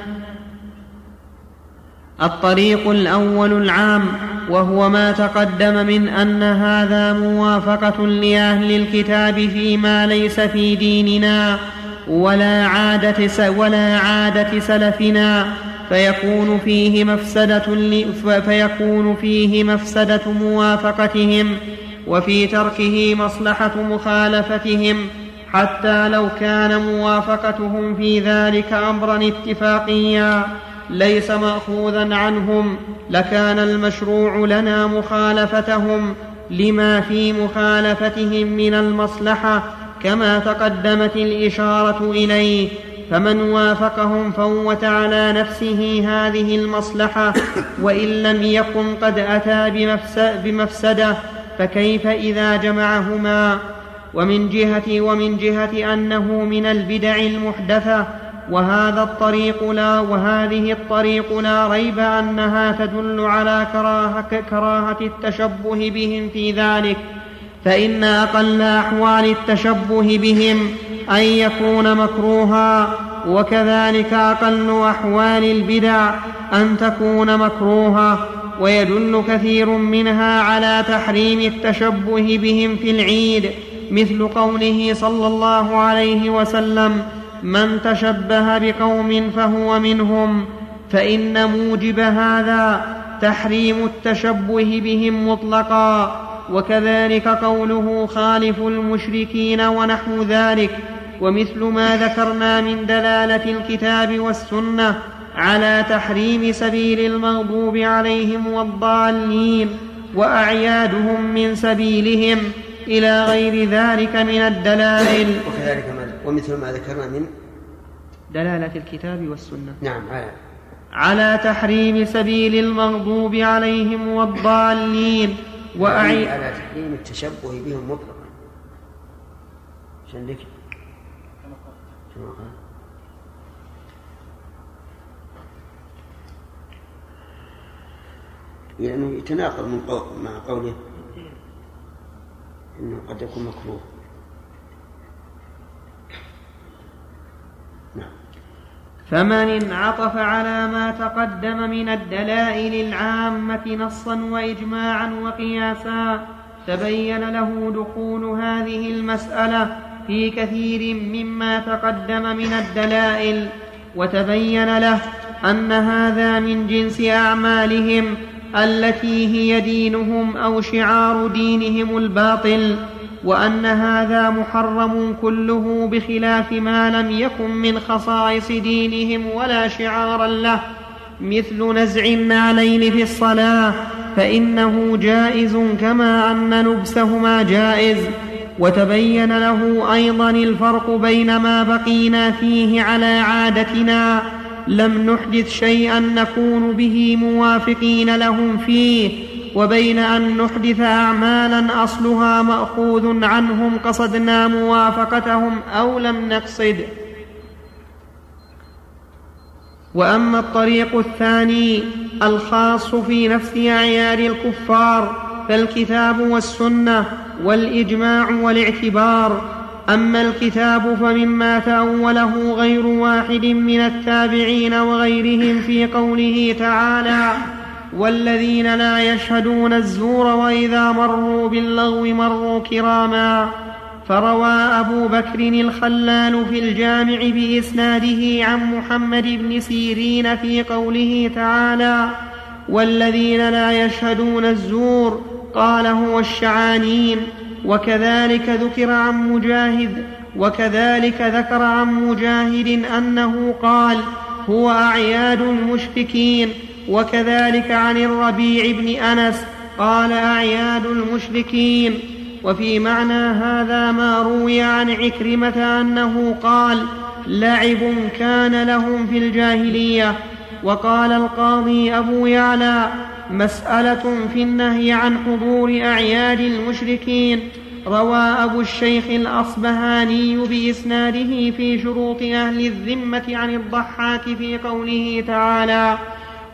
الطريق الأول العام وهو ما تقدم من أن هذا موافقة لأهل الكتاب فيما ليس في ديننا ولا عادة ولا عادة سلفنا فيكون فيه مفسدة فيكون فيه مفسدة موافقتهم وفي تركه مصلحة مخالفتهم حتى لو كان موافقتهم في ذلك أمرا اتفاقيا ليس مأخوذا عنهم لكان المشروع لنا مخالفتهم لما في مخالفتهم من المصلحة كما تقدمت الإشارة إليه فمن وافقهم فوت على نفسه هذه المصلحة وإن لم يكن قد أتى بمفسدة فكيف إذا جمعهما؟ ومن جهة ومن جهة أنه من البدع المحدثة. وهذا الطريق لا وهذه الطريق لا ريب أنها تدل على كراهة, كراهة التشبه بهم في ذلك. فإن أقل أحوال التشبه بهم أن يكون مكروها وكذلك أقل أحوال البدع أن تكون مكروهة ويدل كثير منها على تحريم التشبه بهم في العيد. مثل قوله صلى الله عليه وسلم من تشبه بقوم فهو منهم فإن موجب هذا تحريم التشبه بهم مطلقا. وكذلك قوله خالف المشركين ونحو ذلك ومثل ما ذكرنا من دلالة الكتاب والسنة على تحريم سبيل المغضوب عليهم والضالين وأعيادهم من سبيلهم. إلى غير ذلك من الدلائل. وكذلك ما ومثل ما ذكرنا من دلالة الكتاب والسنة. نعم على على تحريم سبيل المغضوب عليهم والضالين. وأعي على تحريم التشبه بهم مطلقا. عشان لك لأنه يتناقض من قول مع قوله إنه قد يكون مكروه. نعم. فمن انعطف على ما تقدم من الدلائل العامة نصا وإجماعا وقياسا تبين له دخول هذه المسألة في كثير مما تقدم من الدلائل وتبين له أن هذا من جنس أعمالهم التي هي دينهم أو شعار دينهم الباطل وأن هذا محرم كله بخلاف ما لم يكن من خصائص دينهم ولا شعارا له مثل نزع النعلين في الصلاة فإنه جائز كما أن لبسهما جائز وتبين له أيضا الفرق بين ما بقينا فيه على عادتنا لم نحدث شيئا نكون به موافقين لهم فيه وبين أن نحدث اعمالا أصلها مأخوذ عنهم قصدنا موافقتهم أو لم نقصد. وأما الطريق الثاني الخاص في نفس أعياد الكفار فالكتاب والسنة والإجماع والاعتبار أما الكتاب فمما تأوله غير واحد من التابعين وغيرهم في قوله تعالى والذين لا يشهدون الزور وإذا مروا باللغو مروا كراما. فروى أبو بكر الخلال في الجامع بإسناده عن محمد بن سيرين في قوله تعالى والذين لا يشهدون الزور قال هو الشعانين وكذلك ذكر عن مجاهد وكذلك ذكر عن مجاهد أنه قال هو أعياد المشركين. وكذلك عن الربيع بن أنس قال أعياد المشركين. وفي معنى هذا ما روي عن عكرمة أنه قال لعب كان لهم في الجاهلية. وقال القاضي أبو يعلى مسألة في النهي عن حضور أعياد المشركين. روى أبو الشيخ الأصبهاني بإسناده في شروط أهل الذمة عن الضحاك في قوله تعالى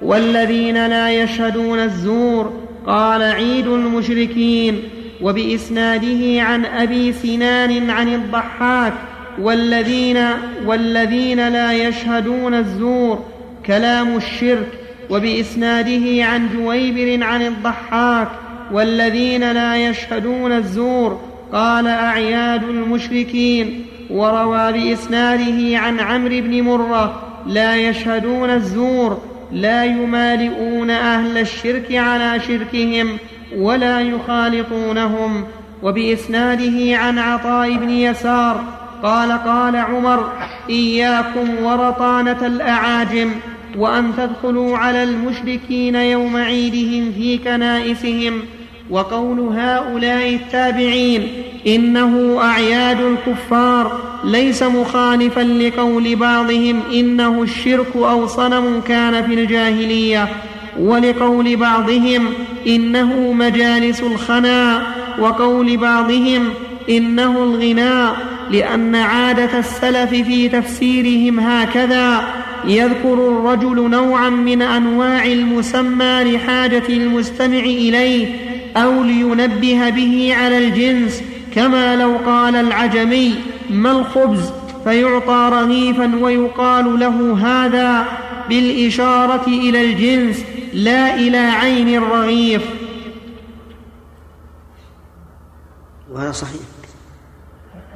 والذين لا يشهدون الزور قال عيد المشركين. وبإسناده عن أبي سنان عن الضحاك والذين والذين لا يشهدون الزور كلام الشرك. وبإسناده عن جويبر عن الضحاك والذين لا يشهدون الزور قال أعياد المشركين وروى بإسناده عن عمرو بن مرة لا يشهدون الزور لا يمالئون أهل الشرك على شركهم ولا يخالطونهم وبإسناده عن عطاء بن يسار قال قال عمر إياكم ورطانة الأعاجم وأن تدخلوا على المشركين يوم عيدهم في كنائسهم. وقول هؤلاء التابعين إنه أعياد الكفار ليس مخالفا لقول بعضهم إنه الشرك أو صنم كان في الجاهلية. ولقول بعضهم إنه مجالس الخنا وقول بعضهم إنه الغناء. لأن عادة السلف في تفسيرهم هكذا يذكر الرجل نوعا من أنواع المسمى لحاجة المستمع إليه أو لينبه به على الجنس كما لو قال العجمي ما الخبز؟ فيعطى رغيفا ويقال له هذا بالإشارة إلى الجنس لا إلى عين الرغيف. وهذا صحيح.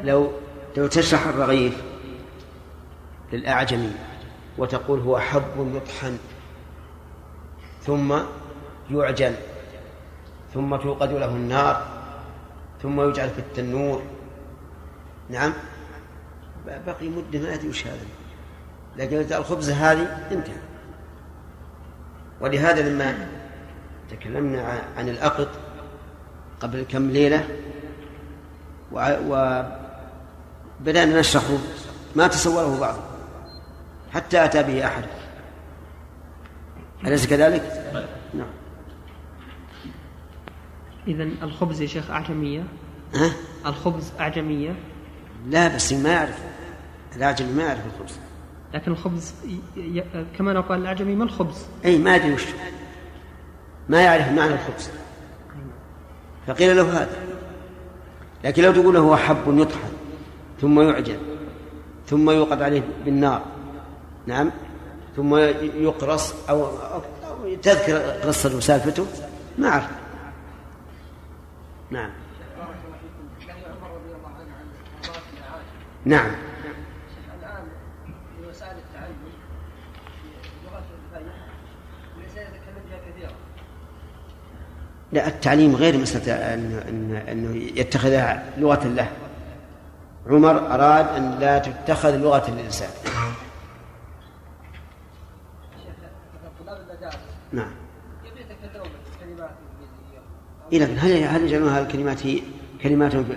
لو لو تشرح الرغيف للأعجمي وتقول هو حب يطحن ثم يعجن ثم توقد له النار ثم يجعل في التنور. نعم بقي مدة ما أدري وش هذا. لكن الخبز هذه انتهى. ولهذا لما تكلمنا عن الأقط قبل كم ليلة وبدأنا نشرحه ما تصوره بعض حتى أتى به أحد. أليس كذلك؟ نعم. إذا الخبز يا شيخ أعجمية. ها؟ الخبز أعجمية. لا بس ما يعرف. الأعجمي ما يعرف الخبز. لكن الخبز ي... كما لو قال الأعجمي ما الخبز؟ أي ما أدري وش. ما يعرف معنى الخبز. فقيل له هذا. لكن لو تقول هو حب يطحن. ثم يعجن ثم يوقد عليه بالنار. نعم. ثم يقرص أو, تذكر قصة وسالفته ما أعرف. نعم. نعم. لا التعليم غير مسألة أنه يتخذها لغة له. عمر أراد أن لا تتخذ لغة الإنسان نعم إيه لكن هل هل يجعلونها الكلمات هي كلماتهم في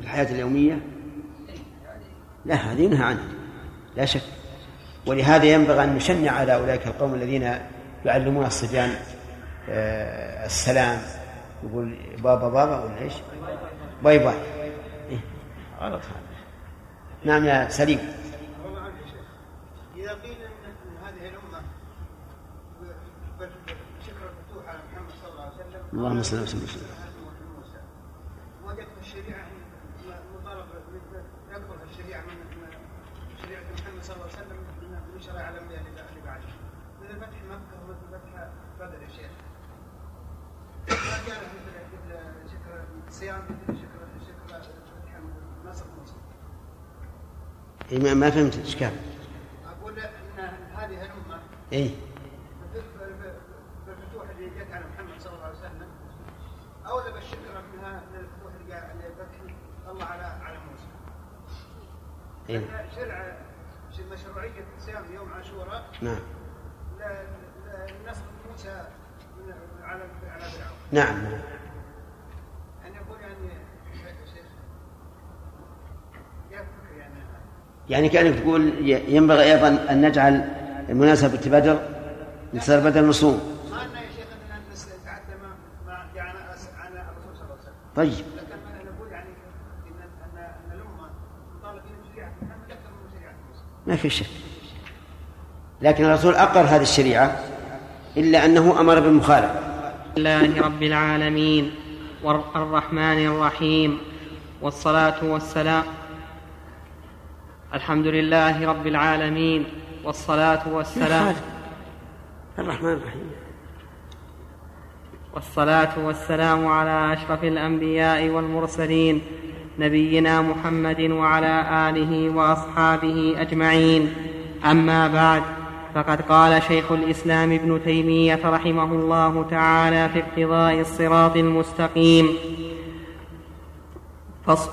الحياة اليومية؟ لا هذه ينهى عنها لا شك ولهذا ينبغي أن نشنع على أولئك القوم الذين يعلمون الصبيان آه، السلام يقول بابا بابا ولا إيش؟ باي باي؟ غلط. هذا نعم يا سليم. إذا قيل أن هذه الأمة شكر الفتوح على محمد صلى الله عليه وسلم. اللهم صل وسلم وجدت الشريعة مطالب يدخل الشريعة من شريعة محمد صلى الله عليه وسلم من شرع الأنبياء اللي بعده مثل فتح مكة ومثل فتح بدر يا شيخ ما كان مثل شكر الصيام مثل شكر شكر فتح مصر مصر إيه، ما فهمت الإشكال. أقول أن هذه الأمة إيه. بالفتوح اللي جت على محمد صلى الله عليه وسلم أولى بالشكر منها من الفتوح اللي فتح الله على على موسى. إيه. لأن شرع مشروعية صيام يوم عاشوراء نعم. لنصر موسى على على فرعون. نعم نعم يعني يقول يعني يا شيخ يا فكر يعني يعني كأنك تقول ي- ينبغي أيضا أن نجعل مناسبة بدر مثل بدر نصوم ما أن يا شيخ أن نتعدى ما ما جاء عن عن الرسول صلى الله عليه وسلم. طيب لكن أنا يعني ان ان أن الامه مطالبين بشريعه محمد أكثر من شريعه موسى. ما في شك. لكن الرسول أقر هذه الشريعة إلا أنه أمر بالمخالفة. لله رب العالمين والرحمن الرحيم والصلاة والسلام الحمد لله رب العالمين والصلاة والسلام الرحمن الرحيم. والصلاة والسلام على أشرف الأنبياء والمرسلين نبينا محمد وعلى آله وأصحابه أجمعين. أما بعد فقد قال شيخ الإسلام ابن تيمية رحمه الله تعالى في اقتضاء الصراط المستقيم. فص...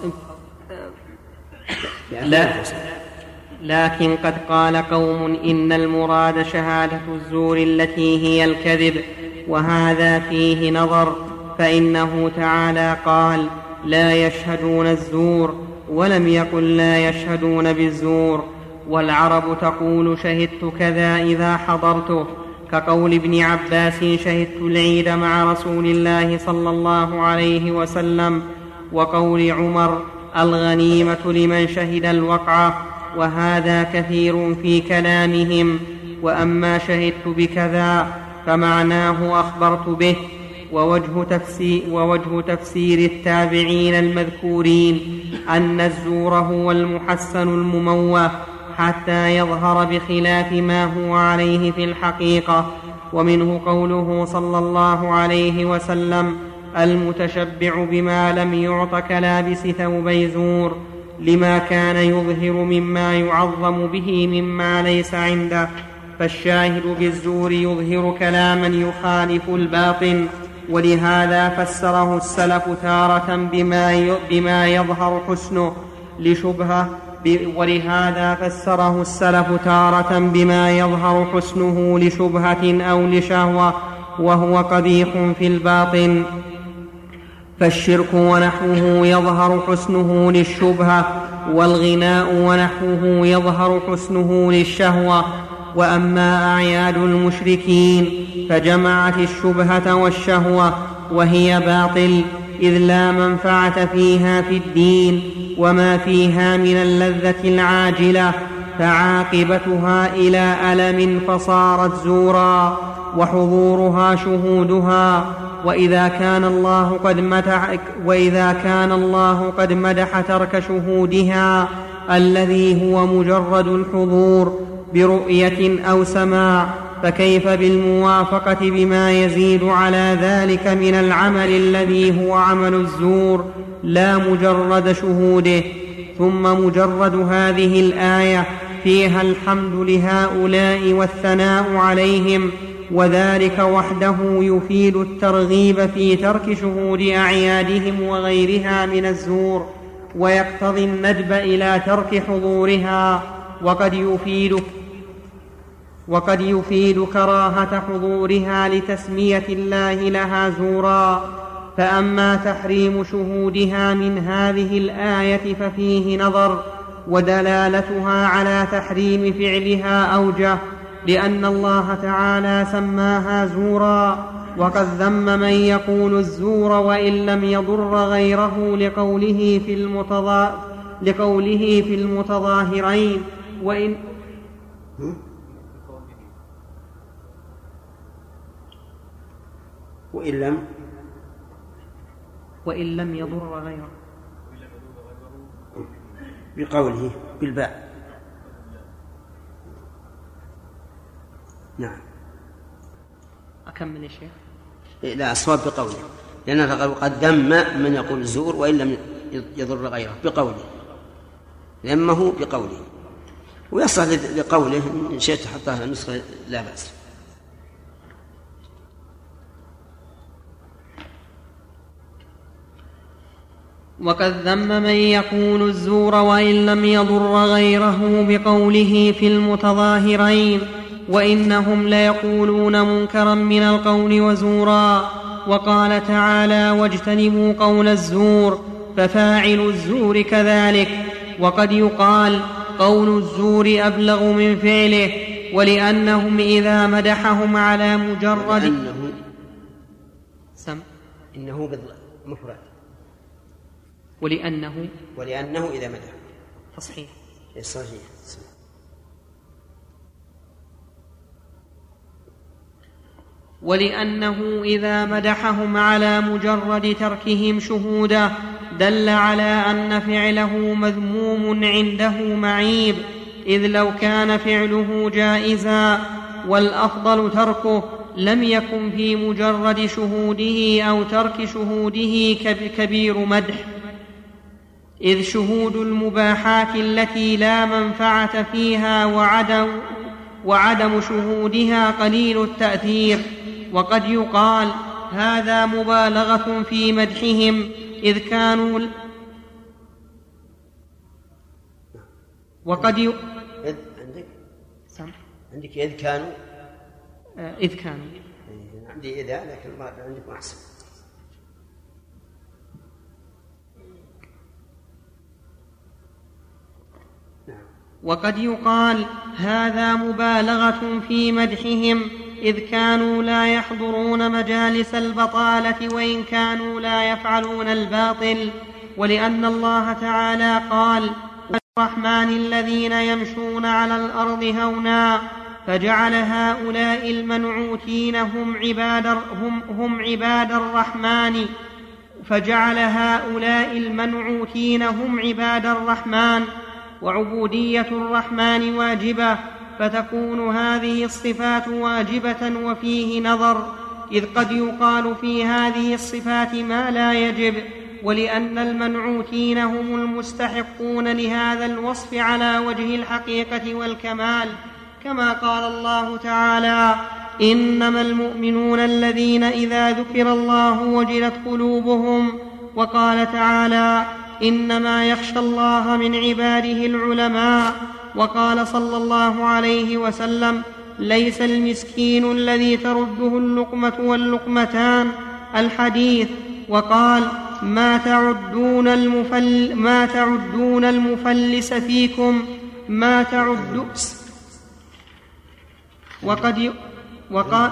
لا. لكن قد قال قوم إن المراد شهادة الزور التي هي الكذب وهذا فيه نظر فإنه تعالى قال لا يشهدون الزور ولم يقل لا يشهدون بالزور. والعرب تقول شهدت كذا إذا حضرته. كقول ابن عباس شهدت العيد مع رسول الله صلى الله عليه وسلم. وقول عمر الغنيمة لمن شهد الوقعة وهذا كثير في كلامهم. وأما شهدت بكذا فمعناه أخبرت به ووجه تفسير, ووجه تفسير التابعين المذكورين أن الزور هو المحسن المموه حتى يظهر بخلاف ما هو عليه في الحقيقة. ومنه قوله صلى الله عليه وسلم المتشبع بما لم يعط كلابس ثوبي زور لما كان يظهر مما يعظم به مما ليس عنده. فالشاهد بالزور يظهر كلاما يخالف الباطن ولهذا فسره السلف تارة بما بما يظهر حسنه لشبهة ولهذا فسره السلف تارة بما يظهر حسنه لشبهة أو لشهوة وهو قبيح في الباطن. فالشرك ونحوه يظهر حسنه للشبهة والغناء ونحوه يظهر حسنه للشهوة. وأما أعياد المشركين فجمعت الشبهة والشهوة وهي باطل إذ لا منفعة فيها في الدين وما فيها من اللذة العاجلة فعاقبتها إلى ألم فصارت زورا وحضورها شهودها. وإذا كان الله قد مدح وإذا كان الله قد مدح ترك شهودها الذي هو مجرد الحضور برؤية أو سماع فكيف بالموافقة بما يزيد على ذلك من العمل الذي هو عمل الزور لا مجرد شهوده؟ ثم مجرد هذه الآية فيها الحمد لهؤلاء والثناء عليهم وذلك وحده يفيد الترغيب في ترك شهود أعيادهم وغيرها من الزور ويقتضي الندب إلى ترك حضورها وقد يفيد وقد يفيد كراهة حضورها لتسمية الله لها زورا. فأما تحريم شهودها من هذه الآية ففيه نظر ودلالتها على تحريم فعلها أوجه لأن الله تعالى سماها زورا وقد ذم من يقول الزور وإن لم يضر غيره لقوله في المتضا لقوله في المتظاهرين. وإن وإن لم وإن لم يضر غيره. بقوله بالباء. نعم. أكمل يا شيخ. إيه، لا الصواب بقوله. لأن قد ذم من يقول الزور وإن لم يضر غيره. بقوله. ذمه بقوله. ويصح لقوله. إن شئت تحطها نسخة لا بأس. وقد ذم من يقول الزور وإن لم يضر غيره بقوله في المتظاهرين. وإنهم ليقولون منكرا من القول وزورا وقال تعالى واجتنبوا قول الزور ففاعل الزور كذلك وقد يقال قول الزور أبلغ من فعله ولأنهم إذا مدحهم على مجرد إنه سم. إنه مفرد. ولأنه ولأنه إذا مدح. تصحيح صحيح. ولأنه إذا مدحهم على مجرد تركهم شهوده دل على أن فعله مذموم عنده معيب إذ لو كان فعله جائزا والأفضل تركه لم يكن في مجرد شهوده أو ترك شهوده كبير مدح. إذ شهود المباحات التي لا منفعة فيها وعدم وعدم شهودها قليل التأثير. وقد يقال هذا مبالغة في مدحهم إذ كانوا وقد ي... إذ عندك؟ سم. عندك إذ كانوا؟ آه، إذ كانوا. إيه، عندي إذا لكن ما عندكم أحسن. نعم. وقد يقال هذا مبالغة في مدحهم إذ كانوا لا يحضرون مجالس البطالة وإن كانوا لا يفعلون الباطل ولأن الله تعالى قال الرحمن الذين يمشون على الأرض هونا فجعل هؤلاء المنعوتين هم عباد هم, هم عباد الرحمن فجعل هؤلاء المنعوتين هم عباد الرحمن وعبودية الرحمن واجبة فتكون هذه الصفات واجبة وفيه نظر إذ قد يقال في هذه الصفات ما لا يجب ولأن المنعوتين هم المستحقون لهذا الوصف على وجه الحقيقة والكمال. كما قال الله تعالى إنما المؤمنون الذين إذا ذكر الله وجلت قلوبهم وقال تعالى إنما يخشى الله من عباده العلماء وقال صلى الله عليه وسلم ليس المسكين الذي ترده اللقمة واللقمتان الحديث وقال ما تعدون المفل ما تعدون المفلس فيكم ما تعد وقد. وقال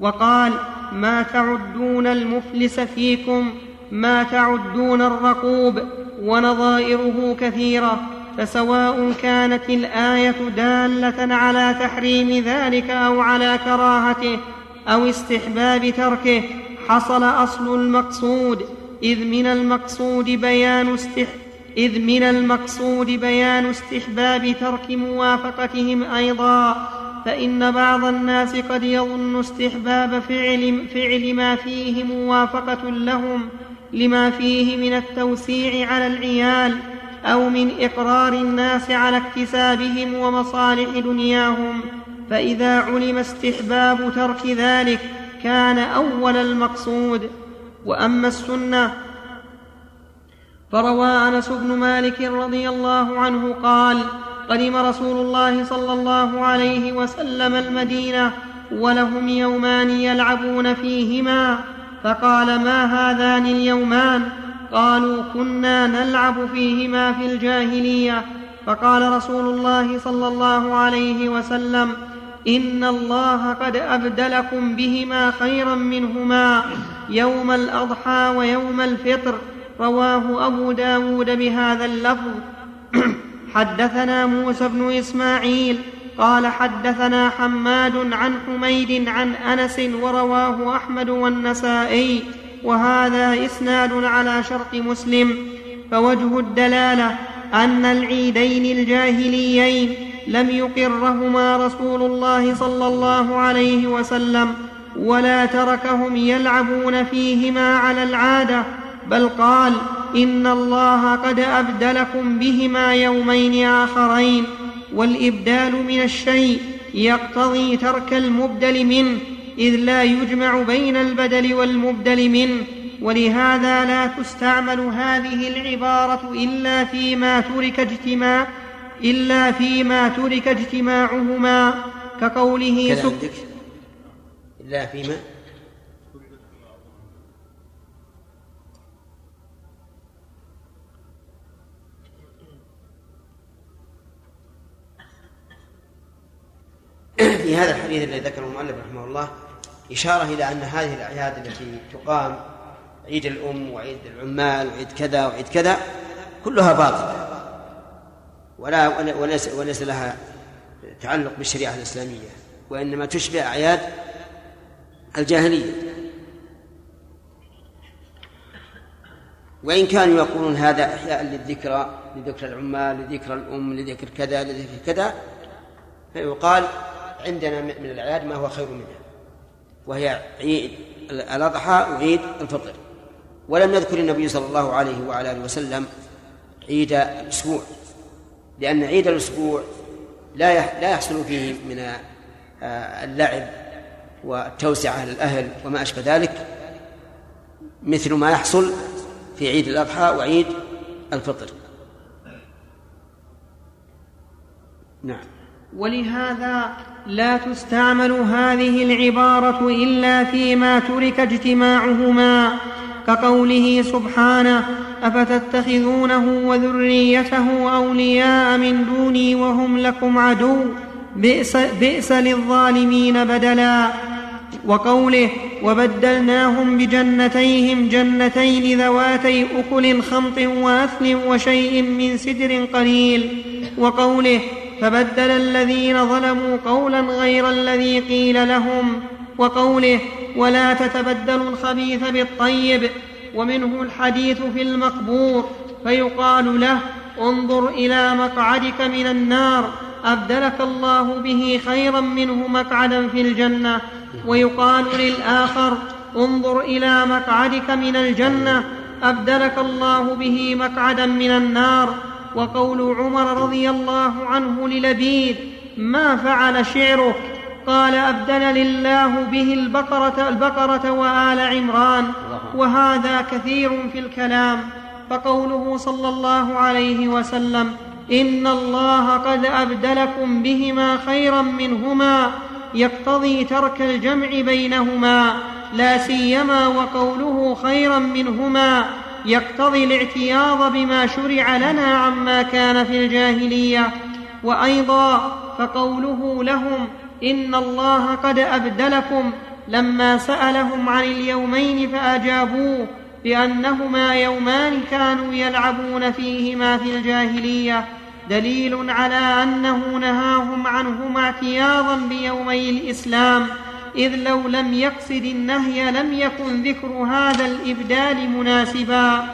وقال ما تعدون المفلس فيكم ما تعدون الرقوب ونظائره كثيرة فسواء كانت الآية دالة على تحريم ذلك أو على كراهته أو استحباب تركه حصل أصل المقصود. إذ من المقصود بيان استح إذ من المقصود بيان استحباب ترك موافقتهم أيضا. فإن بعض الناس قد يظن استحباب فعل, فعل ما فيه موافقة لهم لما فيه من التوسيع على العيال. أو من إقرار الناس على اكتسابهم ومصالح دنياهم فإذا علم استحباب ترك ذلك كان أول المقصود. وأما السنة فروى أنس بن مالك رضي الله عنه قال قدم رسول الله صلى الله عليه وسلم المدينة ولهم يومان يلعبون فيهما فقال ما هذان اليومان؟ قالوا كنا نلعب فيهما في الجاهلية. فقال رسول الله صلى الله عليه وسلم إن الله قد أبدلكم بهما خيرا منهما يوم الأضحى ويوم الفطر. رواه أبو داود بهذا اللفظ. (clears throat) حدثنا موسى بن إسماعيل قال حدثنا حماد عن حميد عن أنس ورواه أحمد والنسائي. وهذا إسناد على شرط مسلم فوجه الدلالة أن العيدين الجاهليين لم يقرهما رسول الله صلى الله عليه وسلم ولا تركهم يلعبون فيهما على العادة بل قال إن الله قد أبدلكم بهما يومين آخرين والإبدال من الشيء يقتضي ترك المبدل منه. إذ لا يجمع بين البدل والمبدل منه ولهذا لا تستعمل هذه العبارة إلا فيما ترك اجتماع إلا فيما ترك اجتماعهما كقوله عندك؟ إلا فيما؟ في هذا الحديث الذي ذكره المؤلف رحمه الله إشارة إلى أن هذه الأعياد التي تقام عيد الأم وعيد العمال وعيد كذا وعيد كذا كلها باطلة. ولا وليس, وليس لها تعلق بالشريعة الإسلامية وإنما تشبه أعياد الجاهلية. وإن كانوا يقولون هذا إحياء للذكرى لذكر العمال لذكر الأم لذكر كذا لذكر كذا فيقال عندنا من الأعياد ما هو خير منها. وهي عيد الأضحى وعيد الفطر. ولم يذكر النبي صلى الله عليه وعلى آله وسلم عيد الأسبوع لأن عيد الأسبوع لا لا يحصل فيه من آه، اللعب والتوسعة على الأهل وما أشبه ذلك مثل ما يحصل في عيد الأضحى وعيد الفطر. نعم. ولهذا لا تستعمل هذه العبارة إلا فيما ترك اجتماعهما كقوله سبحانه أفتتخذونه وذريته أولياء من دوني وهم لكم عدو بئس, بئس للظالمين بدلا. وقوله وبدلناهم بجنتيهم جنتين ذواتي اكل خمط واثل وشيء من سدر قليل. وقوله فبدل الذين ظلموا قولا غير الذي قيل لهم وقوله ولا تتبدلوا الخبيث بالطيب ومنه الحديث في المقبور فيقال له انظر إلى مقعدك من النار أبدلك الله به خيرا منه مقعدا في الجنة ويقال للآخر انظر إلى مقعدك من الجنة أبدلك الله به مقعدا من النار وقول عمر رضي الله عنه للبيد ما فعل شعرك؟ قال أبدل الله به البقرة البقرة وآل عمران وهذا كثير في الكلام. فقوله صلى الله عليه وسلم إن الله قد أبدلكم بهما خيرا منهما يقتضي ترك الجمع بينهما لا سيما وقوله خيرا منهما. يقتضي الاعتياض بما شرع لنا عما كان في الجاهلية. وأيضا فقوله لهم إن الله قد أبدلكم لما سألهم عن اليومين فأجابوه بأنهما يومان كانوا يلعبون فيهما في الجاهلية. دليل على أنه نهاهم عنهما اعتياضا بيومي الإسلام. إذ لو لم يقصد النهي لم يكن ذكر هذا الإبدال مناسبا.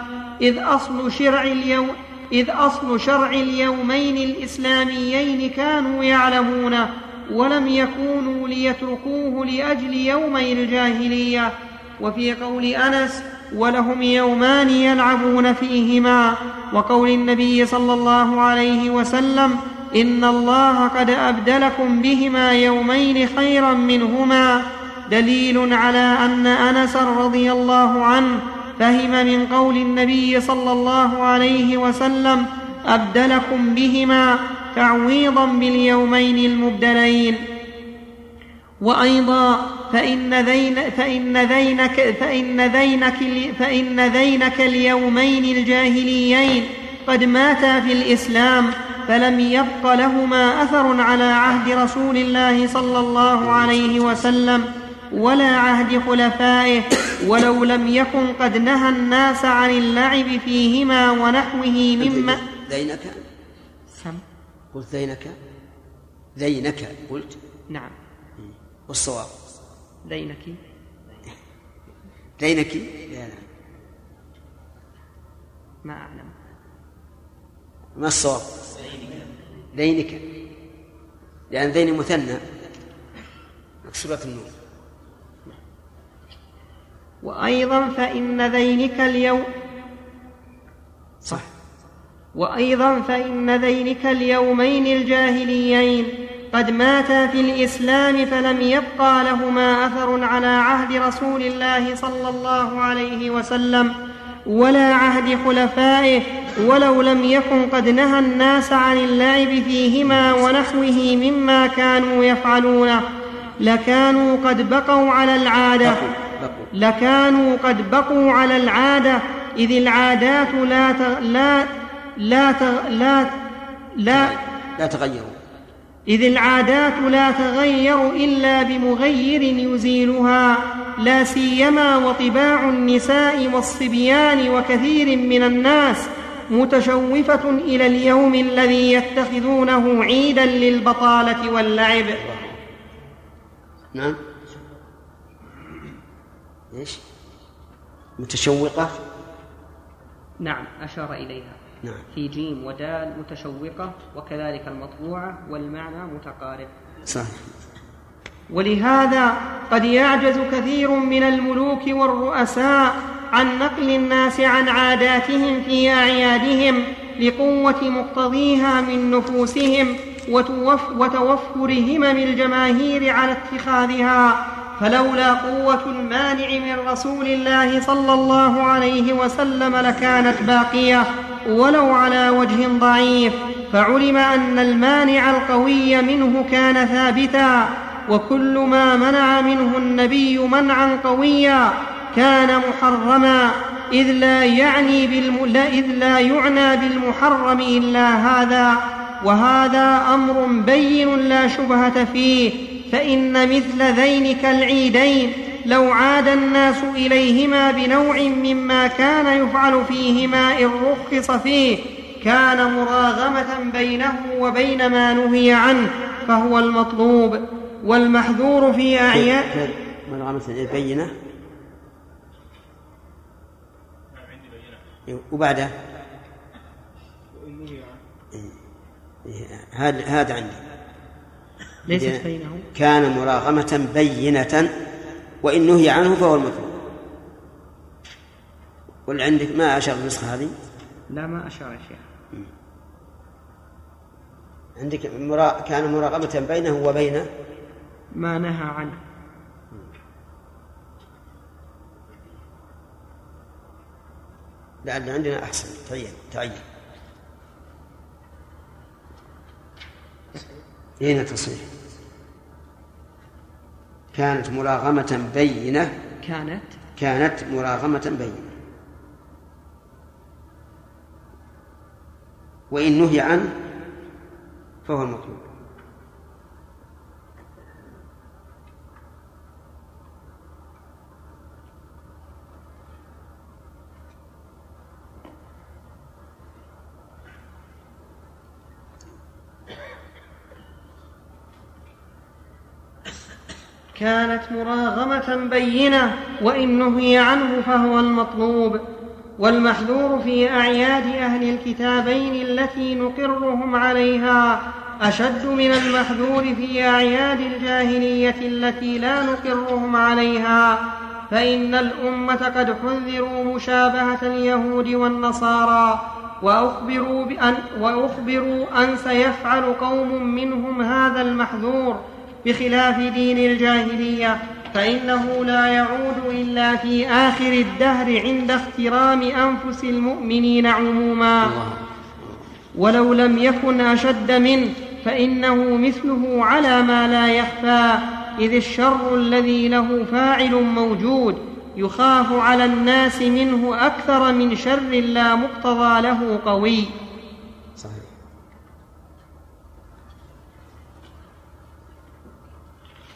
إذ أصل شرع اليوم إذ أصل شرع اليومين الإسلاميين كانوا يعلمونه ولم يكونوا ليتركوه لأجل يومي الجاهلية. وفي قول أنس ولهم يومان يلعبون فيهما. وقول النبي صلى الله عليه وسلم إن الله قد أبدلكم بهما يومين خيرا منهما. دليل على أن أنس رضي الله عنه فهم من قول النبي صلى الله عليه وسلم أبدلكم بهما تعويضا باليومين المبدلين. وأيضا فإن ذين فإن ذينك فإن ذينك فإن ذينك اليومين الجاهليين قد ماتا في الإسلام. فلم يبق لهما أثر على عهد رسول الله صلى الله عليه وسلم ولا عهد خلفائه ولو لم يكن قد نهى الناس عن اللعب فيهما ونحوه مما ذينك سم. قلت ذينك ذينك قلت؟ نعم. والصواب؟ ذينك ذينك لا لا. ما أعلم. ما الصواب؟ ذينك لأن ذين مثنى. مكسورة النور. وأيضا فإن ذينك اليوم صح. وأيضا فإن ذينك اليومين الجاهليين قد ماتا في الإسلام فلم يبقى لهما أثر على عهد رسول الله صلى الله عليه وسلم. ولا عهد خلفائه ولو لم يكن قد نهى الناس عن اللعب فيهما ونحوه مما كانوا يفعلونه لكانوا قد بقوا على بقوا لكانوا قد بقوا على العادة. إذ العادات لا ت... لا لا ت... لا لا لا تغيروا. إذ العادات لا تغير إلا بمغير يزيلها لا سيما وطباع النساء والصبيان وكثير من الناس متشوفة إلى اليوم الذي يتخذونه عيدا للبطالة واللعب. نعم. إيش؟ متشوقة؟ نعم أشار إليها. نعم. في جيم ودال متشوقة وكذلك المطبوعة والمعنى متقارب. صح. ولهذا قد يعجز كثير من الملوك والرؤساء عن نقل الناس عن عاداتهم في أعيادهم لقوة مقتضيها من نفوسهم وتوف وتوفر همم الجماهير على اتخاذها. فلولا قوة المانع من رسول الله صلى الله عليه وسلم لكانت باقية. ولو على وجه ضعيف فعلم أن المانع القوي منه كان ثابتا وكل ما منع منه النبي منعا قويا كان محرما إذ لا يعني بالم... لا إذ لا يعنى بالمحرم إلا هذا وهذا أمر بين لا شبهة فيه فإن مثل ذينك العيدين لو عاد الناس إليهما بنوع مما كان يفعل فيهما إن رخص فيه كان مراغمة بينه وبين ما نهي عنه فهو المطلوب. والمحذور في أعياد من غمس البينة وبعده إيه، هذا هذا عندي. ليست بينه. كان مراغمة بينة وإن نهي عنه فهو المطلوب واللي عندك ما أشار النسخة هذه؟ لا ما أشار يا شيخ. عندك مرا... كان مراقبة بينه وبين؟ ما نهى عنه. لعل عندنا أحسن. تعين تعين. أين تصريح. كانت مراغمة بينة. كانت كانت مراغمة بينة. وإن نهي عنه فهو المطلوب كانت مراغمة بينة وإن نهي عنه فهو المطلوب. والمحذور في أعياد أهل الكتابين التي نقرهم عليها أشد من المحذور في أعياد الجاهلية التي لا نقرهم عليها. فإن الأمة قد حذروا مشابهة اليهود والنصارى وأخبروا بأن, وأخبروا أن سيفعل قوم منهم هذا المحذور. بخلاف دين الجاهلية فإنه لا يعود إلا في آخر الدهر عند اخترام أنفس المؤمنين عموما. ولو لم يكن أشد منه فإنه مثله على ما لا يخفى إذ الشر الذي له فاعل موجود يخاف على الناس منه أكثر من شر لا مقتضى له قوي صحيح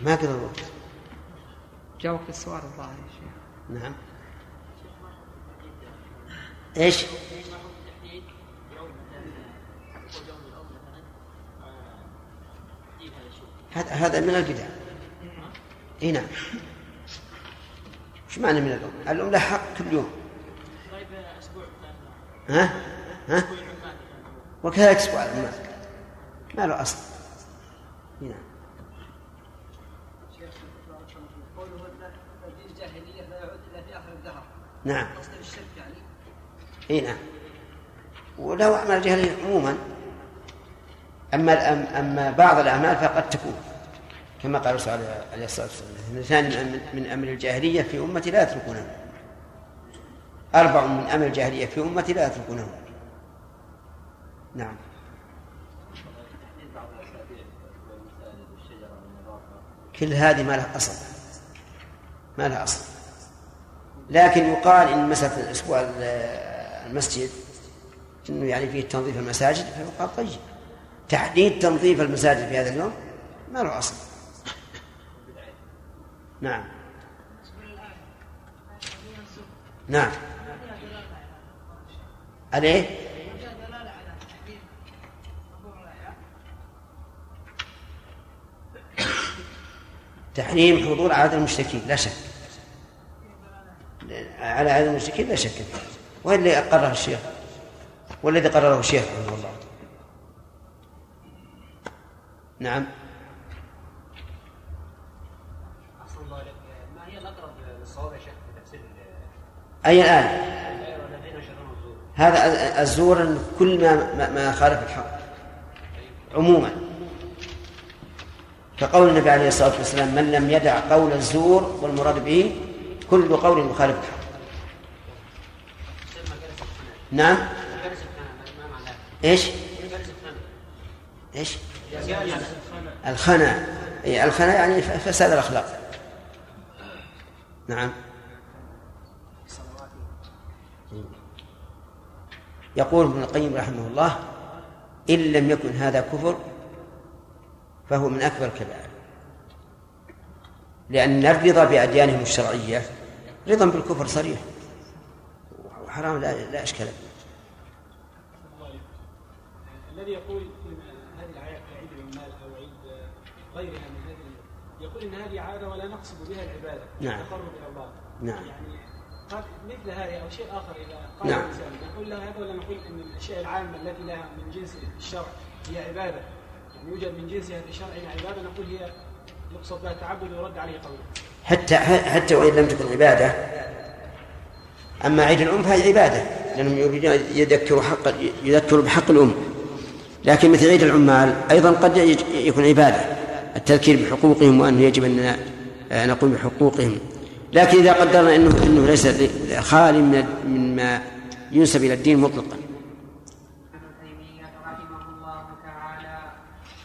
ما قدر الوقت جاوب في السؤال الظاهر يا شيخ نعم إيش؟ هذا هذا من البدع إي نعم إيش معنى من الأم؟ الأم لها حق كل يوم ها؟ ها؟ وكذلك أسبوع ما له أصل اي نعم قوله في الجاهليه لا يعود الا في اخر الدهر نعم. يعني. إي نعم. وله أعمال الجاهليه عموما أما الأم أما بعض الأعمال فقد تكون. كما قال الرسول عليه الصلاه والسلام اثنان من- من أمر الجاهلية في أمتي لا يتركونه أربع من أمر الجاهلية في أمتي لا يتركونه نعم. كل هذه ما لها أصل. ما لها أصل. لكن يقال إن مسألة الأسبوع المسجد إنه يعني فيه تنظيف المساجد فيقال طيب. تحديد تنظيف المساجد في هذا اليوم ما له أصل. نعم. نعم. عليه؟ تحريم حضور عادة المشركين لا شك. على عادة المشركين لا شك فيه؟ والذي أقره الشيخ؟ والذي قرره الشيخ رحمه الله. نعم. أي الزور هذا الزور كل ما ما- ما خالف الحق. عموما. كقول النبي عليه الصلاة والسلام من لم يدع قول الزور والمراد به كل قول الحق نعم. إيش؟ إيش؟ الخنا. أي الخنا يعني فساد الأخلاق. نعم. يقول ابن القيم رحمه الله إن لم يكن هذا كفر فهو من أكبر الكبائر. لأن الرضا بأديانهم الشرعية. رضا بالكفر صريح وحرام لا, لا إشكال فيه الذي يقول إن هذه الاعياد كعيد العمال أو عيد غيرها من هذه يقول إن هذه عادة ولا نقصد بها العبادة نعم. التقرب إلى الله نعم. يعني مثل هذه أو شيء آخر إذا قال نعم. الإنسان نقول له هذا ولا نقول إن الأشياء العامة التي لها من جنس الشرع هي عبادة يعني يوجد من جنسها في شرعنا عبادة نقول هي يقصد بها التعبد ويرد عليه قوله حتى حتى وإن لم تكن عبادة. أما عيد الأم فهي عبادة لأنهم يذكروا حق يذكروا بحق الأم. لكن مثل عيد العمال أيضا قد يكون عبادة التذكير بحقوقهم وأنه يجب أن نقوم بحقوقهم. لكن إذا قدرنا أنه أنه ليس خالي من مما ينسب إلى الدين مطلقا.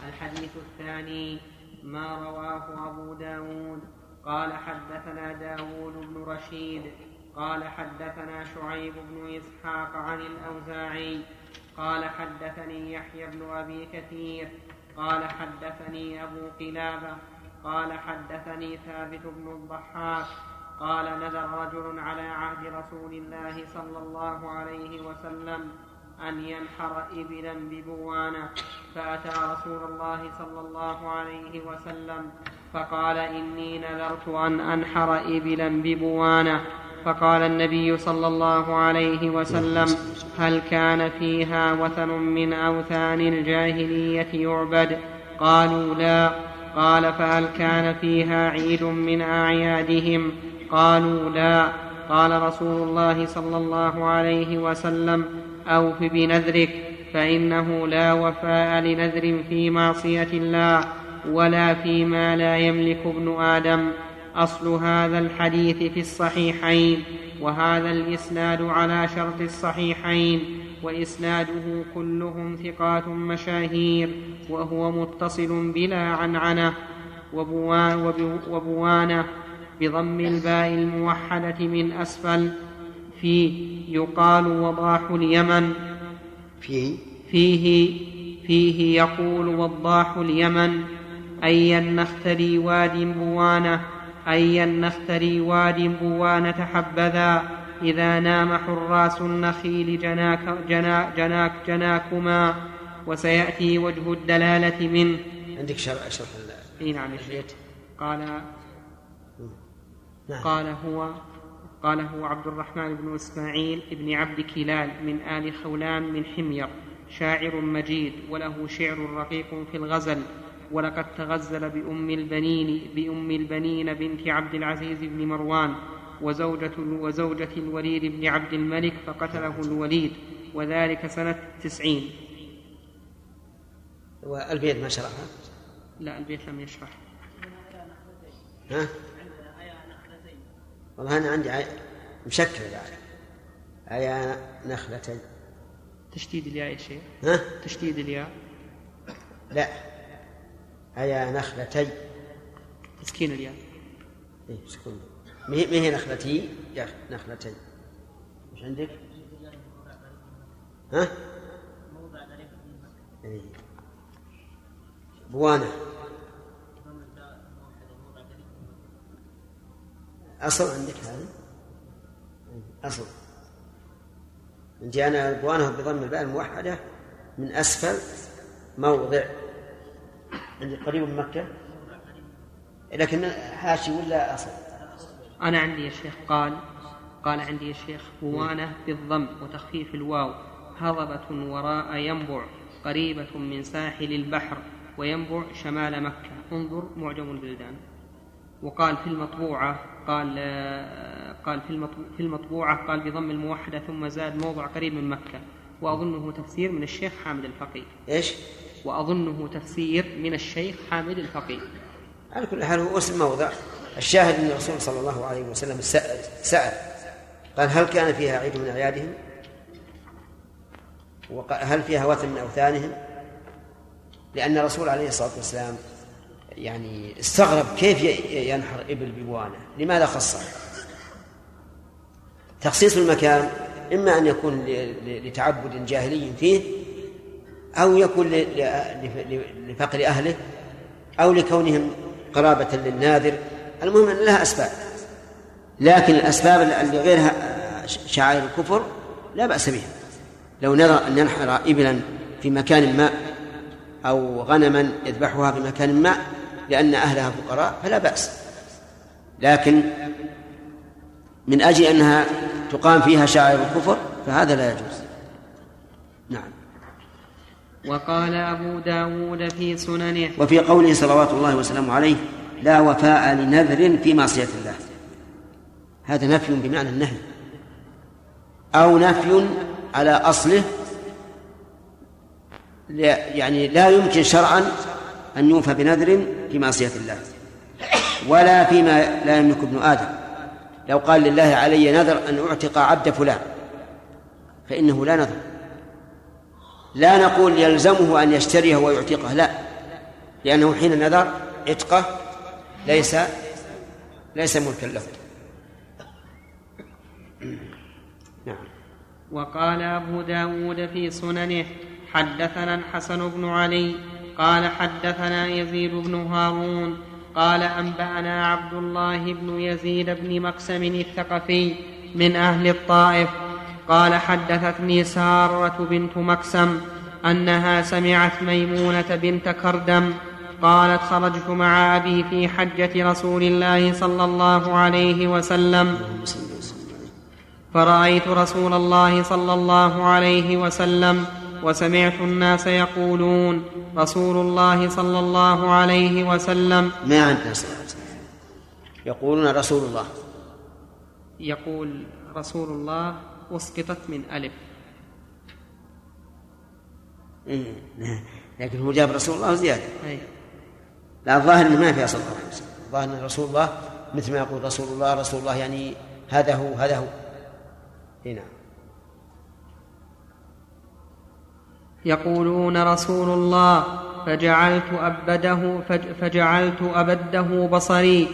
الحديث الثاني ما رواه أبو داود قال حدثنا داود بن رشيد قال حدثنا شعيب بن إسحاق عن الأوزاعي قال حدثني يحيى بن أبي كثير قال حدثني أبو قلابة قال حدثني ثابت بن الضحاك قال نذر رجل على عهد رسول الله صلى الله عليه وسلم أن ينحر إبلا ببوانة فأتى رسول الله صلى الله عليه وسلم فقال إني نذرت أن أنحر إبلا ببوانة. فقال النبي صلى الله عليه وسلم هل كان فيها وثن من أوثان الجاهلية يعبد؟ قالوا لا. قال فهل كان فيها عيد من أعيادهم؟ قالوا لا. قال رسول الله صلى الله عليه وسلم أوف بنذرك فإنه لا وفاء لنذر في معصية الله. ولا فيما لا يملك ابن آدم. أصل هذا الحديث في الصحيحين وهذا الإسناد على شرط الصحيحين وإسناده كلهم ثقات مشاهير وهو متصل بلا عنعنة وبوانة بضم الباء الموحدة من أسفل في يقال وضاح اليمن. فيه. فيه فيه يقول وضاح اليمن. أي النختري واد بوانة أي النختري واد بوانة حبذا إذا نام حراس النخيل جناك جناك جناك جناكما وسيأتي وجه الدلالة منه. عندك شرح شرح إي نعم شيخ. قال نعم. قال هو قال هو عبد الرحمن بن إسماعيل بن عبد كلال من آل خولان من حمير شاعر مجيد وله شعر رقيق في الغزل. ولقد تغزل بأم البنين بأم البنين بنت عبد العزيز بن مروان وزوجة وزوجة الوليد بن عبد الملك فقتله الوليد وذلك سنة تسعين. والبيت ما شرحها لا البيت لم يشرح. ها؟ والله أنا عندي عي... مشكل يعني عيا نخلتين. تشديد الياء يا شيخ. ها؟ تشديد الياء. لا. عيا نخلتي تسكين الياء إيه سكون ما هي ما هي نخلتي يا نخلتي مش عندك؟ ها؟ إيه. بوانة أصل عندك هذا؟ أصل عندي أنا بوانة بضم الباء الموحدة من أسفل موضع عندي قريب من مكة. لكن حاشي ولا أصل؟ أنا عندي يا شيخ قال قال عندي يا شيخ بوانة بالضم وتخفيف الواو هضبة وراء ينبع قريبة من ساحل البحر وينبع شمال مكة. انظر معجم البلدان وقال في المطبوعة قال قال في في المطبوعة قال بضم الموحدة ثم زاد موضع قريب من مكة. وأظنه تفسير من الشيخ حامد الفقيه. إيش؟ وأظنه تفسير من الشيخ حامد الفقيه. على كل حال هو اسم موضع. الشاهد أن الرسول صلى الله عليه وسلم سأل, سأل. قال هل كان فيها عيد من أعيادهم؟ وهل فيها وثن من أوثانهم؟ لأن الرسول عليه الصلاة والسلام يعني استغرب كيف ينحر إبل بوانة. لماذا خصه؟ تخصيص المكان إما أن يكون لتعبد جاهلي فيه أو يكون لفقر أهله أو لكونهم قرابة للناذر. المهم أن لها أسباب لكن الأسباب اللي غيرها شعائر الكفر لا بأس بها. لو نرى أن ينحر إبلا في مكان ما أو غنما يذبحها في مكان ما لأن أهلها فقراء فلا بأس. لكن من أجل أنها تقام فيها شعائر الكفر فهذا لا يجوز. وقال أبو داود في سننه وفي قوله صلوات الله وسلامه عليه لا وفاء لنذر في معصية الله. هذا نفي بمعنى النهي. أو نفي على أصله يعني لا يمكن شرعا أن يوفى بنذر في معصية الله. ولا فيما لا يملك ابن آدم. لو قال لله علي نذر أن أعتق عبد فلان فإنه لا نذر. لا نقول يلزمه أن يشتريه ويعتقه لا. لأنه حين نذر عتقه ليس ليس ملكا له. نعم. وقال أبو داود في سننه حدثنا الحسن بن علي قال حدثنا يزيد بن هارون قال أنبأنا عبد الله بن يزيد بن مقسم الثقفي من أهل الطائف قال حدثتني سارة بنت مكسم أنها سمعت ميمونة بنت كردم قالت خرجت مع أبي في حجة رسول الله صلى الله عليه وسلم. فرأيت رسول الله صلى الله عليه وسلم وسمعت الناس يقولون رسول الله صلى الله عليه وسلم ما عندنا يقولون رسول الله. يقول رسول الله أسقطت من ألف. إيه. لكن هو جاب رسول الله زيادة. أي. لا الظاهر إنه ما في اصل الظاهر إن رسول الله مثل ما يقول رسول الله رسول الله يعني هذا هو هذا هو. هنا يقولون رسول الله فجعلت أبده فجعلت أبده بصري.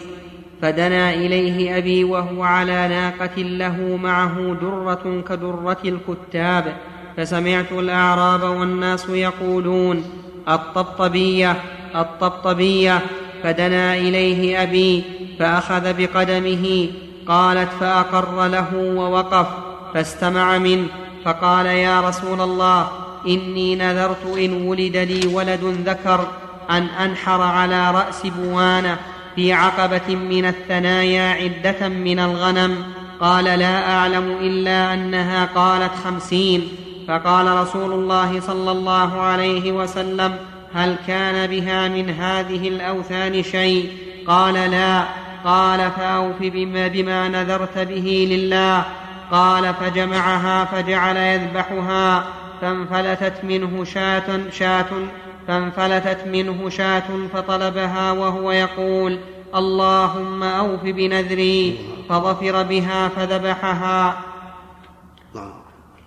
فدنا إليه أبي وهو على ناقة له معه درة كدرة الكتاب فسمعت الأعراب والناس يقولون الطبطبية الطبطبية. فدنا إليه أبي فأخذ بقدمه قالت فأقر له ووقف فاستمع منه فقال يا رسول الله إني نذرت إن ولد لي ولد ذكر أن أنحر على رأس بوانة في عقبة من الثنايا عدة من الغنم. قال لا أعلم إلا أنها قالت خمسين. فقال رسول الله صلى الله عليه وسلم هل كان بها من هذه الأوثان شيء؟ قال لا. قال فأوف بما, بما نذرت به لله. قال فجمعها فجعل يذبحها فانفلتت منه شاة شاة فانفلتت منه شاة فطلبها وهو يقول اللهم أوف بنذري فظفر بها فذبحها.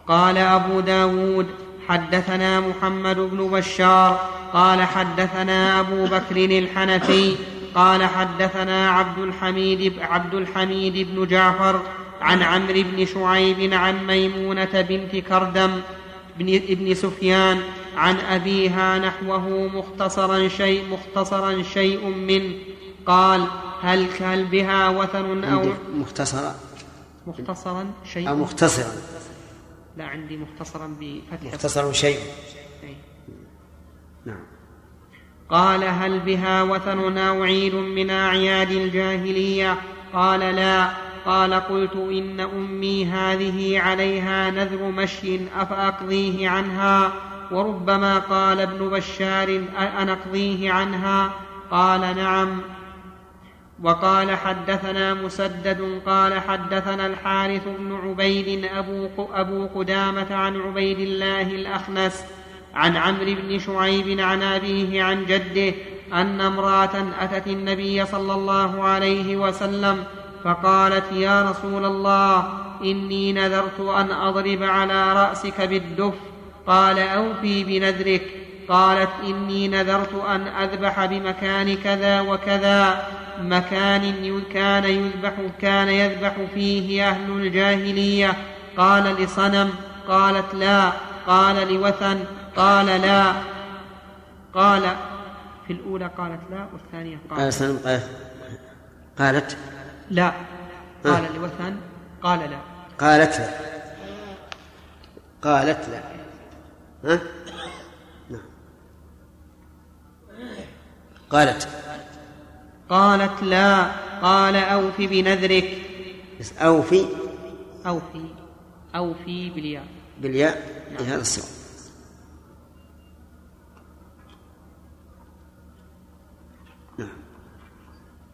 قال أبو داود حدثنا محمد بن بشار قال حدثنا أبو بكر الحنفي قال حدثنا عبد الحميد عبد الحميد بن جعفر عن عمرو بن شعيب عن ميمونة بنت كردم بن ابن سفيان عن أبيها نحوه مختصرا شيء مختصرا شيء منه قال هل هل بها وثن أو مختصرا. مختصرا شيء؟ أو مختصرا. لا عندي مختصرا بفتح. مختصر شيء. نعم. قال هل بها وثن أو عيد من أعياد الجاهلية؟ قال لا. قال قلت إن أمي هذه عليها نذر مشي أفأقضيه عنها؟ وربما قال ابن بشار أنقضيه عنها؟ قال نعم. وقال حدثنا مسدد قال حدثنا الحارث بن عبيد أبو, أبو قدامة عن عبيد الله الأخنس عن عمرو بن شعيب عن أبيه عن جده أن امرأة أتت النبي صلى الله عليه وسلم فقالت يا رسول الله إني نذرت أن أضرب على رأسك بالدف. قال أوفي بنذرك. قالت إني نذرت أن أذبح بمكان كذا وكذا مكان كان يذبح كان يذبح فيه أهل الجاهلية. قال لصنم قالت لا. قال لوثن قال لا. قال في الأولى قالت لا والثانية قال قالت سلم قالت؟ قالت لا قال لوثن قال لا. قالت لا. قالت لا. ها؟ نعم. قالت. قالت لا قال أوف بنذرك. أوفي. أوفي أوفي بالياء. بالياء هذا الصواب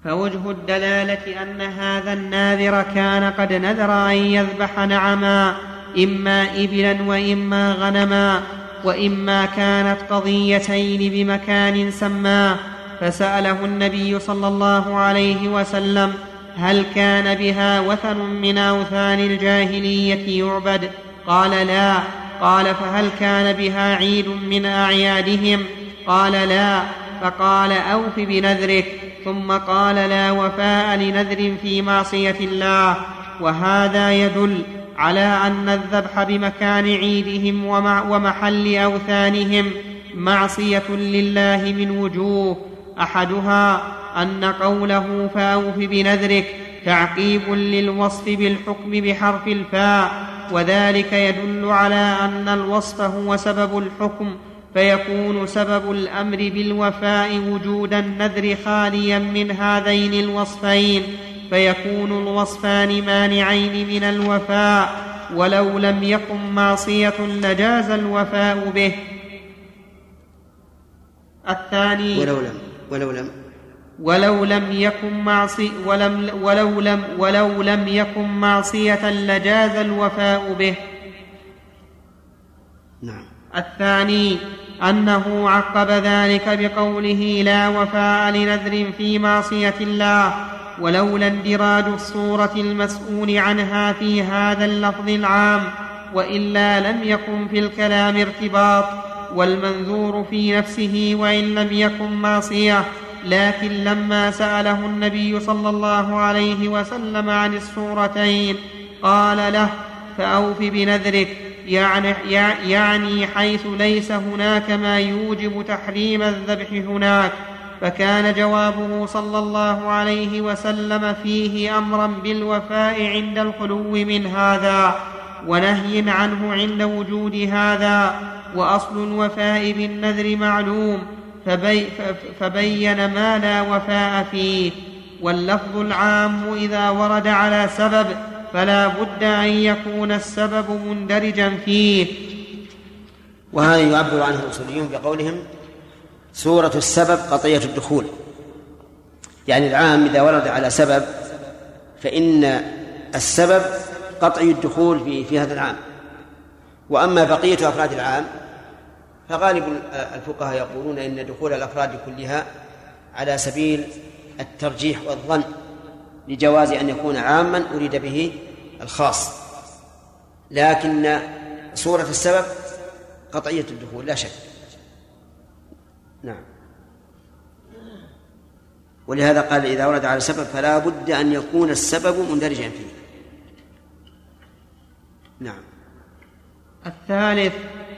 فوجه الدلالة أن هذا الناذر كان قد نذر أن يذبح نعما إما إبلا وإما غنما. وإما كانت قضيتين بمكان سماه فسأله النبي صلى الله عليه وسلم هل كان بها وثن من أوثان الجاهلية يعبد؟ قال لا. قال فهل كان بها عيد من أعيادهم؟ قال لا. فقال أوف بنذرك ثم قال لا وفاء لنذر في معصية الله. وهذا يدل على أن الذبح بمكان عيدهم ومحل أوثانهم معصية لله من وجوه. أحدها أن قوله فأوف بنذرك تعقيب للوصف بالحكم بحرف الفاء وذلك يدل على أن الوصف هو سبب الحكم فيكون سبب الأمر بالوفاء وجود النذر خاليا من هذين الوصفين. فيكون الوصفان مانعين من الوفاء ولو لم يكن معصية لجاز الوفاء به. الثاني ولو لم ولو لم ولو لم يكن معصي ولم ولو لم ولو لم يكن معصية لجاز الوفاء به. نعم. الثاني أنه عقب ذلك بقوله لا وفاء لنذر في معصية الله ولولا اندراج الصورة المسؤول عنها في هذا اللفظ العام وإلا لم يكن في الكلام ارتباط والمنذور في نفسه وإن لم يكن معصية. لكن لما سأله النبي صلى الله عليه وسلم عن السورتين قال له فأوف بنذرك يعني, يعني حيث ليس هناك ما يوجب تحريم الذبح هناك. فكان جوابه صلى الله عليه وسلم فيه أمرا بالوفاء عند الخلو من هذا ونهي عنه عند وجود هذا وأصل الوفاء بالنذر معلوم فبي فبين ما لا وفاء فيه واللفظ العام إذا ورد على سبب فلا بد أن يكون السبب مندرجا فيه. وهذا يعبر عنه الاصوليون بقولهم صورة السبب قطعية الدخول. يعني العام إذا ورد على سبب فإن السبب قطعي الدخول في في هذا العام. وأما بقية أفراد العام فغالب الفقهاء يقولون إن دخول الأفراد كلها على سبيل الترجيح والظن لجواز أن يكون عاما أريد به الخاص. لكن صورة السبب قطعية الدخول لا شك. نعم. ولهذا قال إذا ورد على سبب فلا بد أن يكون السبب مندرجا فيه. نعم. الثالث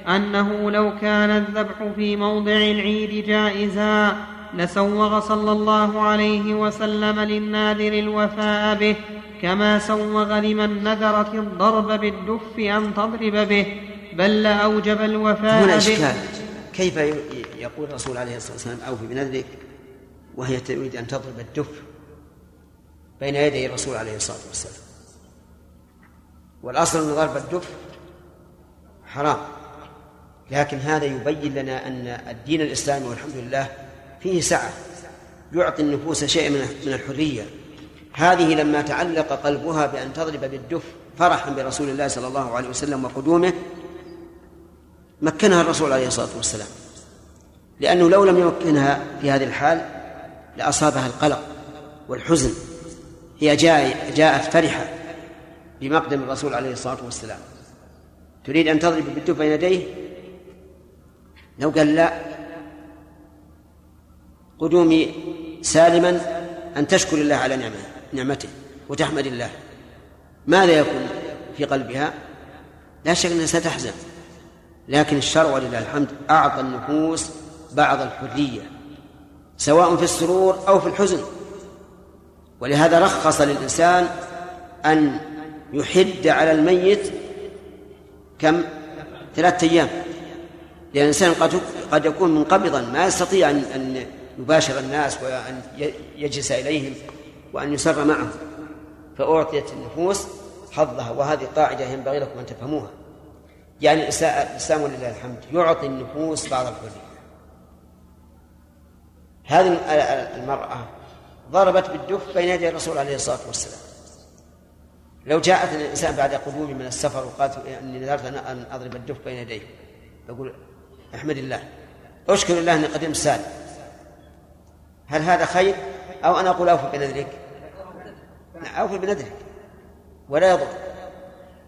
أنه لو كان الذبح في موضع العيد جائزا لسوغ صلى الله عليه وسلم للناذر الوفاء به كما سوغ لمن نذرت الضرب بالدف أن تضرب به بل لأوجب الوفاء هنا به. إشكال. كيف يقول الرسول عليه الصلاة والسلام أوفي بنذرك وهي تريد أن تضرب الدف بين يدي الرسول عليه الصلاة والسلام. والأصل أن ضرب الدف حرام لكن هذا يبين لنا أن الدين الإسلامي والحمد لله فيه سعة يعطي النفوس شيء من الحرية. هذه لما تعلق قلبها بأن تضرب بالدف فرحا برسول الله صلى الله عليه وسلم وقدومه مكنها الرسول عليه الصلاة والسلام. لأنه لو لم يمكنها في هذه الحال لأصابها القلق والحزن. هي جاء جاءت فرحة بمقدم الرسول عليه الصلاة والسلام. تريد أن تضرب بالدف بين يديه؟ لو قال لا قدومي سالما أن تشكر الله على نعمه نعمته وتحمد الله. ماذا يكون في قلبها؟ لا شك أنها ستحزن لكن الشرع ولله الحمد أعطى النفوس بعض الحرية سواء في السرور أو في الحزن. ولهذا رخص للإنسان أن يحد على الميت كم؟ ثلاثة أيام. لأن الإنسان قد قد يكون منقبضا ما يستطيع أن أن يباشر الناس وأن يجلس إليهم وأن يسر معهم. فأعطيت النفوس حظها وهذه قاعدة ينبغي لكم أن تفهموها. يعني الإسلام ولله الحمد يعطي النفوس بعض الحرية. هذه المرأة ضربت بالدف بين يدي الرسول عليه الصلاة والسلام. لو جاءت الإنسان بعد قدومي من السفر وقالت إني نذرت أن أضرب الدف بين يديه يقول أحمد الله أشكر الله أني قدمت سالم هل هذا خير؟ أو أنا أقول أوفي بنذرك؟ أوفي بنذرك. ولا يضر.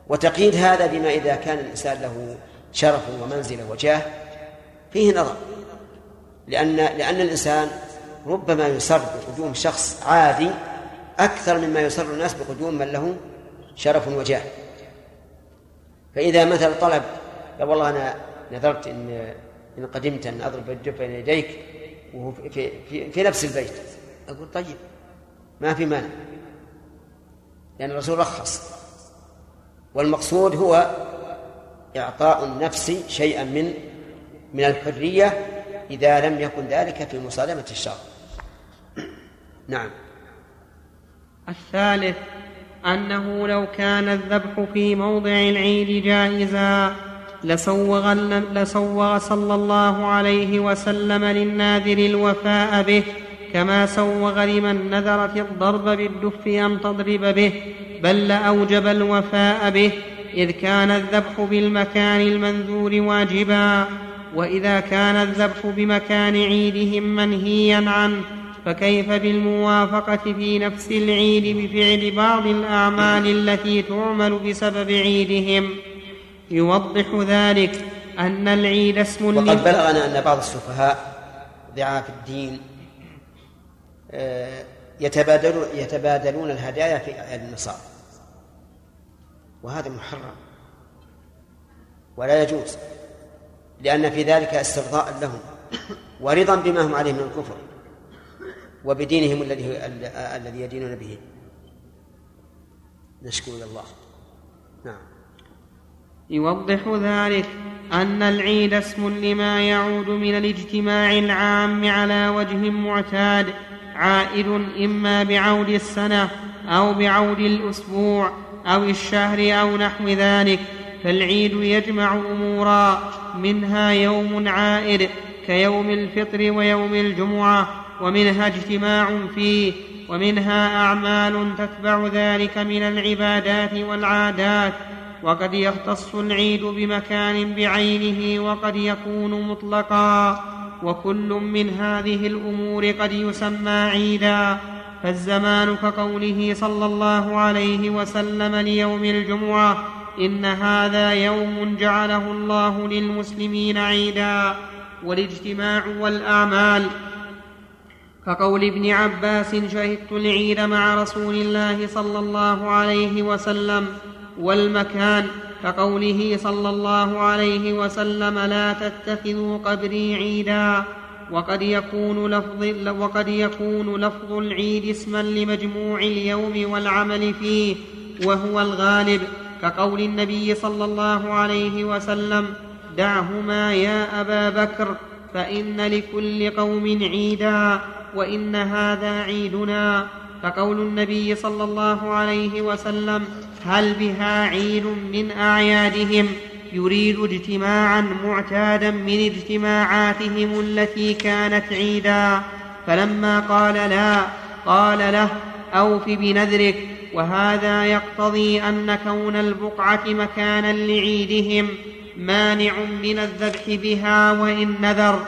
وتقييد هذا بما إذا كان الإنسان له شرف ومنزلة وجاه فيه نظر. لأن لأن الإنسان ربما يسر بقدوم شخص عادي أكثر مما يسر الناس بقدوم من له شرف وجاه. فإذا مثلا طلب لا والله أنا نذرت إن إن قدمت أن أضرب الدف بين يديك وهو في, في, في نفس البيت. أقول طيب ما في مانع. لأن الرسول رخص. والمقصود هو إعطاء النفس شيئا من من الحرية إذا لم يكن ذلك في مصادمة الشر نعم. الثالث أنه لو كان الذبح في موضع العيد جائزا لسوغ, لسوغ صلى الله عليه وسلم للناذر الوفاء به كما سوغ لمن نذرت الضرب بالدف أن تضرب به بل لأوجب الوفاء به إذ كان الذبح بالمكان المنذور واجبا. وإذا كان الذبح بمكان عيدهم منهيا عنه فكيف بالموافقة في نفس العيد بفعل بعض الأعمال التي تعمل بسبب عيدهم؟ يوضح ذلك أن العيد اسم وقد بلغنا أن بعض السفهاء ضعاف الدين آه، يتبادلون يتبادلون الهدايا في النصارى وهذا محرم. ولا يجوز. لأن في ذلك استرضاء لهم ورضا بما هم عليه من الكفر وبدينهم الذي الذي يدينون به. نشكو إلى الله. نعم. يوضح ذلك أن العيد اسم لما يعود من الاجتماع العام على وجه معتاد عائد إما بعود السنة أو بعود الأسبوع أو الشهر أو نحو ذلك. فالعيد يجمع أمورا منها يوم عائد كيوم الفطر ويوم الجمعة ومنها اجتماع فيه ومنها أعمال تتبع ذلك من العبادات والعادات. وقد يختص العيد بمكان بعينه وقد يكون مطلقا. وكل من هذه الأمور قد يسمى عيدا. فالزمان كقوله صلى الله عليه وسلم ليوم الجمعة إن هذا يوم جعله الله للمسلمين عيدا والاجتماع والاعمال كقول ابن عباس شهدت العيد مع رسول الله صلى الله عليه وسلم والمكان كقوله صلى الله عليه وسلم لا تتخذوا قبري عيدا. وقد يكون لفظ وقد يكون لفظ العيد اسما لمجموع اليوم والعمل فيه وهو الغالب. كقول النبي صلى الله عليه وسلم دعهما يا أبا بكر فإن لكل قوم عيدا وإن هذا عيدنا. كقول النبي صلى الله عليه وسلم هل بها عيد من أعيادهم؟ يريد اجتماعا معتادا من اجتماعاتهم التي كانت عيدا. فلما قال لا قال له أوف بنذرك وهذا يقتضي أن كون البقعة مكانا لعيدهم مانع من الذبح بها وإن نذر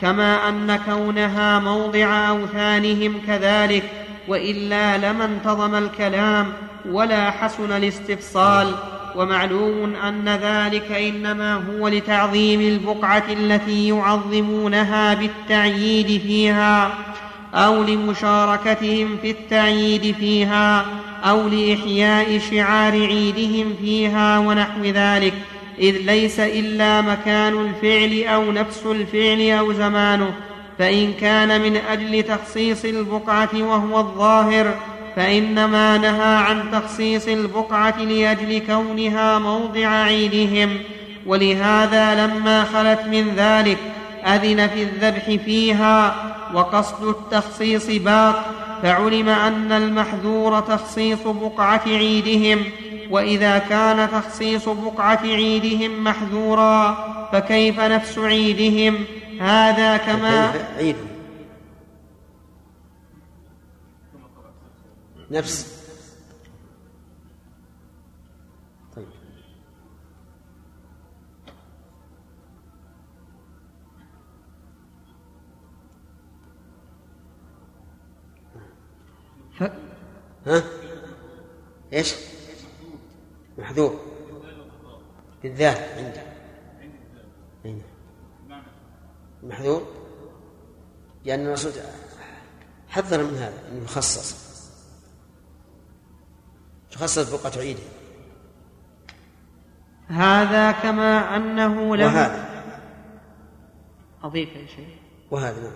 كما أن كونها موضع أوثانهم كذلك وإلا لما انتظم الكلام ولا حسن الاستفصال. ومعلوم أن ذلك إنما هو لتعظيم البقعة التي يعظمونها بالتعييد فيها أو لمشاركتهم في التعييد فيها. أو لإحياء شعار عيدهم فيها ونحو ذلك إذ ليس إلا مكان الفعل أو نفس الفعل أو زمانه فإن كان من أجل تخصيص البقعة وهو الظاهر فإنما نهى عن تخصيص البقعة لأجل كونها موضع عيدهم. ولهذا لما خلت من ذلك أذن في الذبح فيها وقصد التخصيص باق فعلم أن المحذور تخصيص بقعة عيدهم وإذا كان تخصيص بقعة عيدهم محذورا فكيف نفس عيدهم؟ هذا كما نفس طيب ف... ها؟ إيش؟ محذور بالذات عنده نعم. محذور لأن الرسول حذر من هذا أنه يخصص. تخصص بقعة عيده هذا كما أنه لم وهذا. أضيف يا شيء وهذا. نعم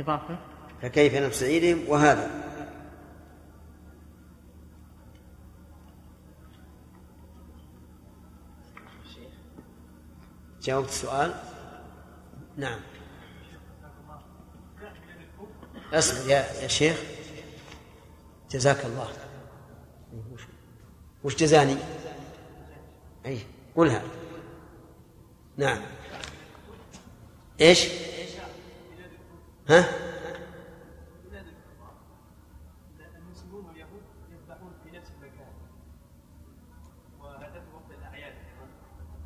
إضافة. فكيف نفس عيدهم؟ وهذا. جاوبت السؤال نعم اصبر يا يا شيخ جزاك الله وش- جزاني؟ أي قلها نعم إيش؟ ها؟ المسلمون واليهود يذبحون في نفس المكان وهذا في وقت الاعياد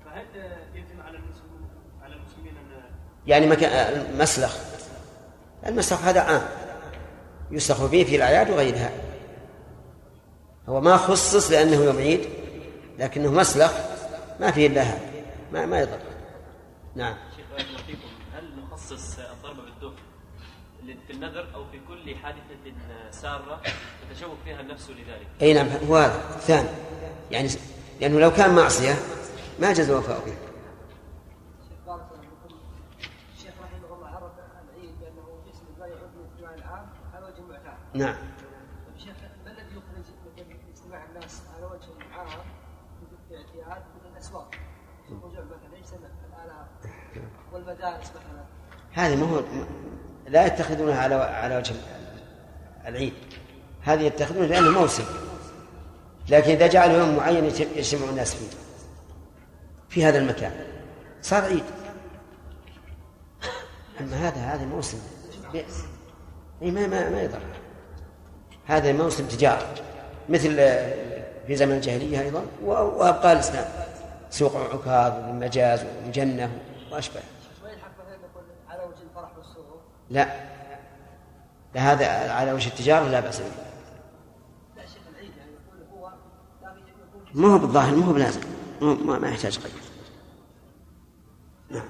فهل يجب على المسلمين على المسلمين ان يعني مكان المسلخ المسلخ هذا عام. يسلخ فيه في الأعياد وغيرها. هو ما خصص لأنه يوم عيد لكنه مسلخ ما فيه إلا هذا. ما ما يضر. نعم. شيخ هل نخصص الضرب بالدف في النذر أو في كل حادثة سارة يتشوق فيها النفس لذلك؟ أي نعم هو هذا. الثاني. يعني لأنه لو كان معصية ما جاز الوفاء به الشيخ بارك الله فيكم الشيخ رحمه الله عرف العيد بانه اسم لا يعود من اجتماع العام على وجه المعتاد. نعم. شيخ ما الذي يخرج مثل اجتماع الناس على وجه العام في اعتياد من الاسواق؟ الرجوع مثلا ليس الالات والمدارس مثلا. هذه ما هو لا يتخذونها على على وجه العيد. هذه يتخذونها لأنه موسم. لكن إذا جعل يوم معين يجتمع الناس فيه. في هذا المكان. صار عيد. أما هذا هذا موسم. بئس أي ما ما ما يضر. هذا موسم تجارة مثل في زمن الجاهلية أيضا وأبقى الإسلام سوق عكاظ والمجاز والجنة وأشبه لا لا هذا على وجه التجارة لا بأس به. ما هو بالظاهر ما هو بلازم ما, ما ما يحتاج قيد. نعم.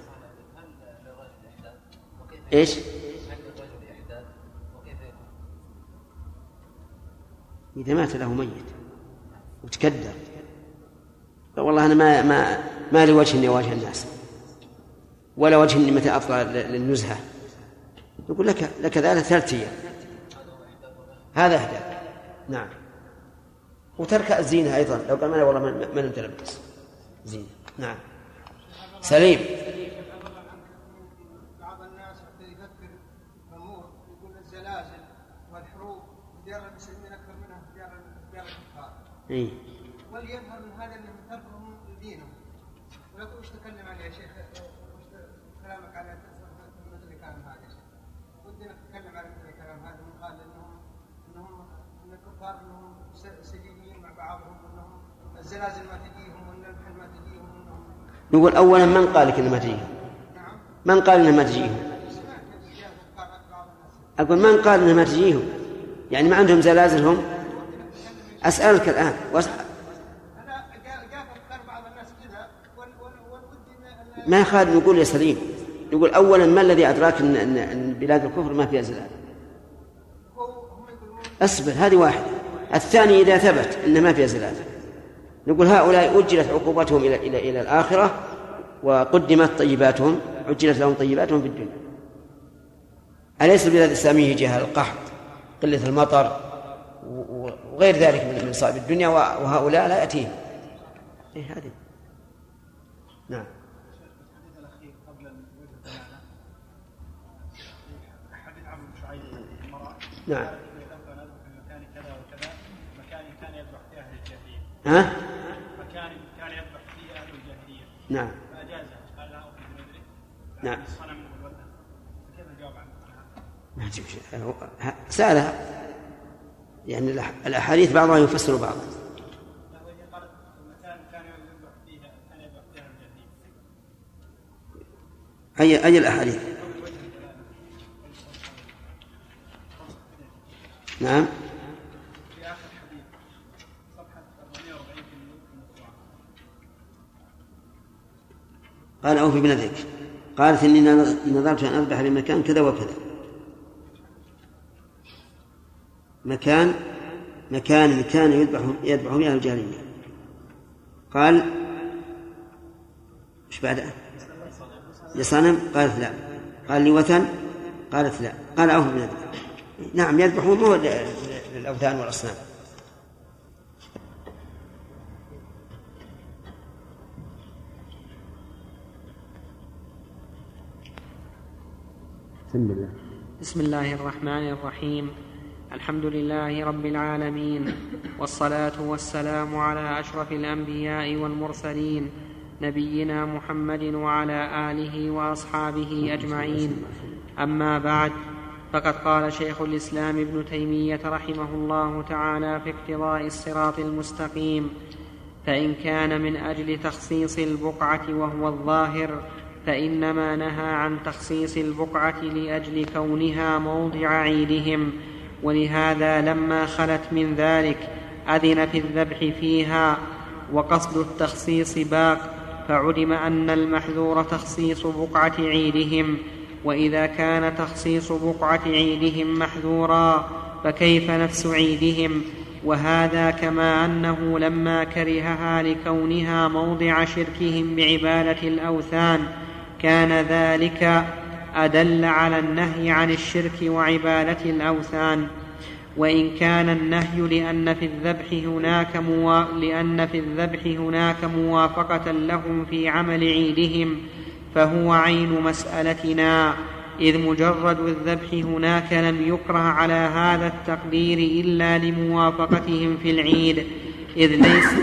إيش؟ إذا مات له ميت وتكدر. والله أنا ما ما ما لي وجه إني أواجه الناس. ولا وجه إني متى أطلع للنزهة. يقول لك لك ذلك ثلاث أيام. هذا أهدى نعم. وترك الزينة أيضا. لو قال ما والله ما نتلبس زينة. نعم. سليم بعض الناس حتى يفكر امور يقول الزلازل والحروب ديار المسلمين أكثر منها في ديار ديار الكفار إيه. وليظهر من هذا انهم تركهم لدينهم ولكن وش تكلم عليه يا شيخ وش كلامك على مثل الكلام هذا يا شيخ. ودنا نتكلم على مثل الكلام هذا من قال انهم انهم إن الكفار انهم س- سجينين مع بعضهم وانهم الزلازل ما تجيهم وان المحن ما تجيهم نقول أولا من قال لك إنه ما تجيهم؟ نعم. من قال إنه ما تجيهم؟ أقول من قال إنه ما تجيهم؟ يعني ما عندهم زلازل هم؟ أسألك الآن. وأس... أنا قال قال افكار بعض الناس كذا وال- وال- والود ان ما يخالف نقول يا سليم. نقول أولا ما الذي أدراك أن, أن, بلاد الكفر ما فيها زلازل أصبر هذه واحدة. الثاني إذا ثبت أن ما فيها زلازل نقول هؤلاء أجلت عقوبتهم إلى إلى إلى الآخرة وقدمت طيباتهم عجلت لهم طيباتهم في الدنيا. أليس البلاد الإسلامية جهة القحط قلة المطر وغير ذلك من من مصائب الدنيا وهؤلاء لا يأتيهم إيه هذه نعم الحديث الاخير قبل الوجه الثلاثه حديث عمرو بن شعيب المراه نعم. قالت إني ذهبت أن أذبح في مكان كذا وكذا مكان كان يذبح فيه أهل الجاهليه ها مكان كان يذبح فيه أهل الجاهليه نعم فاجازها قال لا بنذرك نعم. الصنم والوثن فكيف الجواب عن هذا؟ ما تجيب شيء. هو- ه- سألها يعني الأح- الأحاديث بعضها يفسر بعضا أي أي الأحاديث؟ نعم. في اخر حديث صفحه 440 في الموسوعه قال أوفي بنذرك قالت إني نظرت أن أذبح بمكان كذا وكذا. مكان مكان كان يذبح يذبح فيه الجاهلية. قال إيش بعده؟ لصنم قالت لا. قال لوثن قالت لا. قال أوفي بنذرك نعم يذبحون مو للأوثان والأصنام. بسم الله. بسم الله الرحمن الرحيم. الحمد لله رب العالمين والصلاة والسلام على أشرف الأنبياء والمرسلين نبينا محمد وعلى آله وأصحابه أجمعين. أما بعد فقد قال شيخ الإسلام ابن تيمية رحمه الله تعالى في اقتضاء الصراط المستقيم فإن كان من أجل تخصيص البقعة وهو الظاهر فإنما نهى عن تخصيص البقعة لأجل كونها موضع عيدهم ولهذا لما خلت من ذلك أذن في الذبح فيها وقصد التخصيص باق فعلم أن المحذور تخصيص بقعة عيدهم وإذا كان تخصيص بقعة عيدهم محذورا فكيف نفس عيدهم؟ وهذا كما أنه لما كرهها لكونها موضع شركهم بعبادة الأوثان كان ذلك أدل على النهي عن الشرك وعبادة الأوثان. وإن كان النهي لأن في الذبح هناك موا... لأن في الذبح هناك موافقة لهم في عمل عيدهم فهو عين مسألتنا. إذ مجرد الذبح هناك لم يكره على هذا التقدير إلا لموافقتهم في العيد. إذ ليس,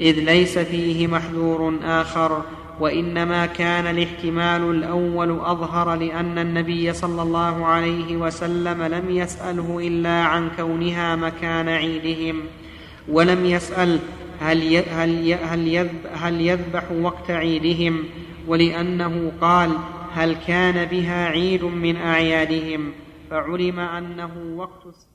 إذ ليس فيه محذور آخر. وإنما كان الاحتمال الأول أظهر لأن النبي صلى الله عليه وسلم لم يسأله إلا عن كونها مكان عيدهم ولم يسأل هل هل هل هل يذبح وقت عيدهم ولأنه قال هل كان بها عيد من أعيادهم فعلم أنه وقت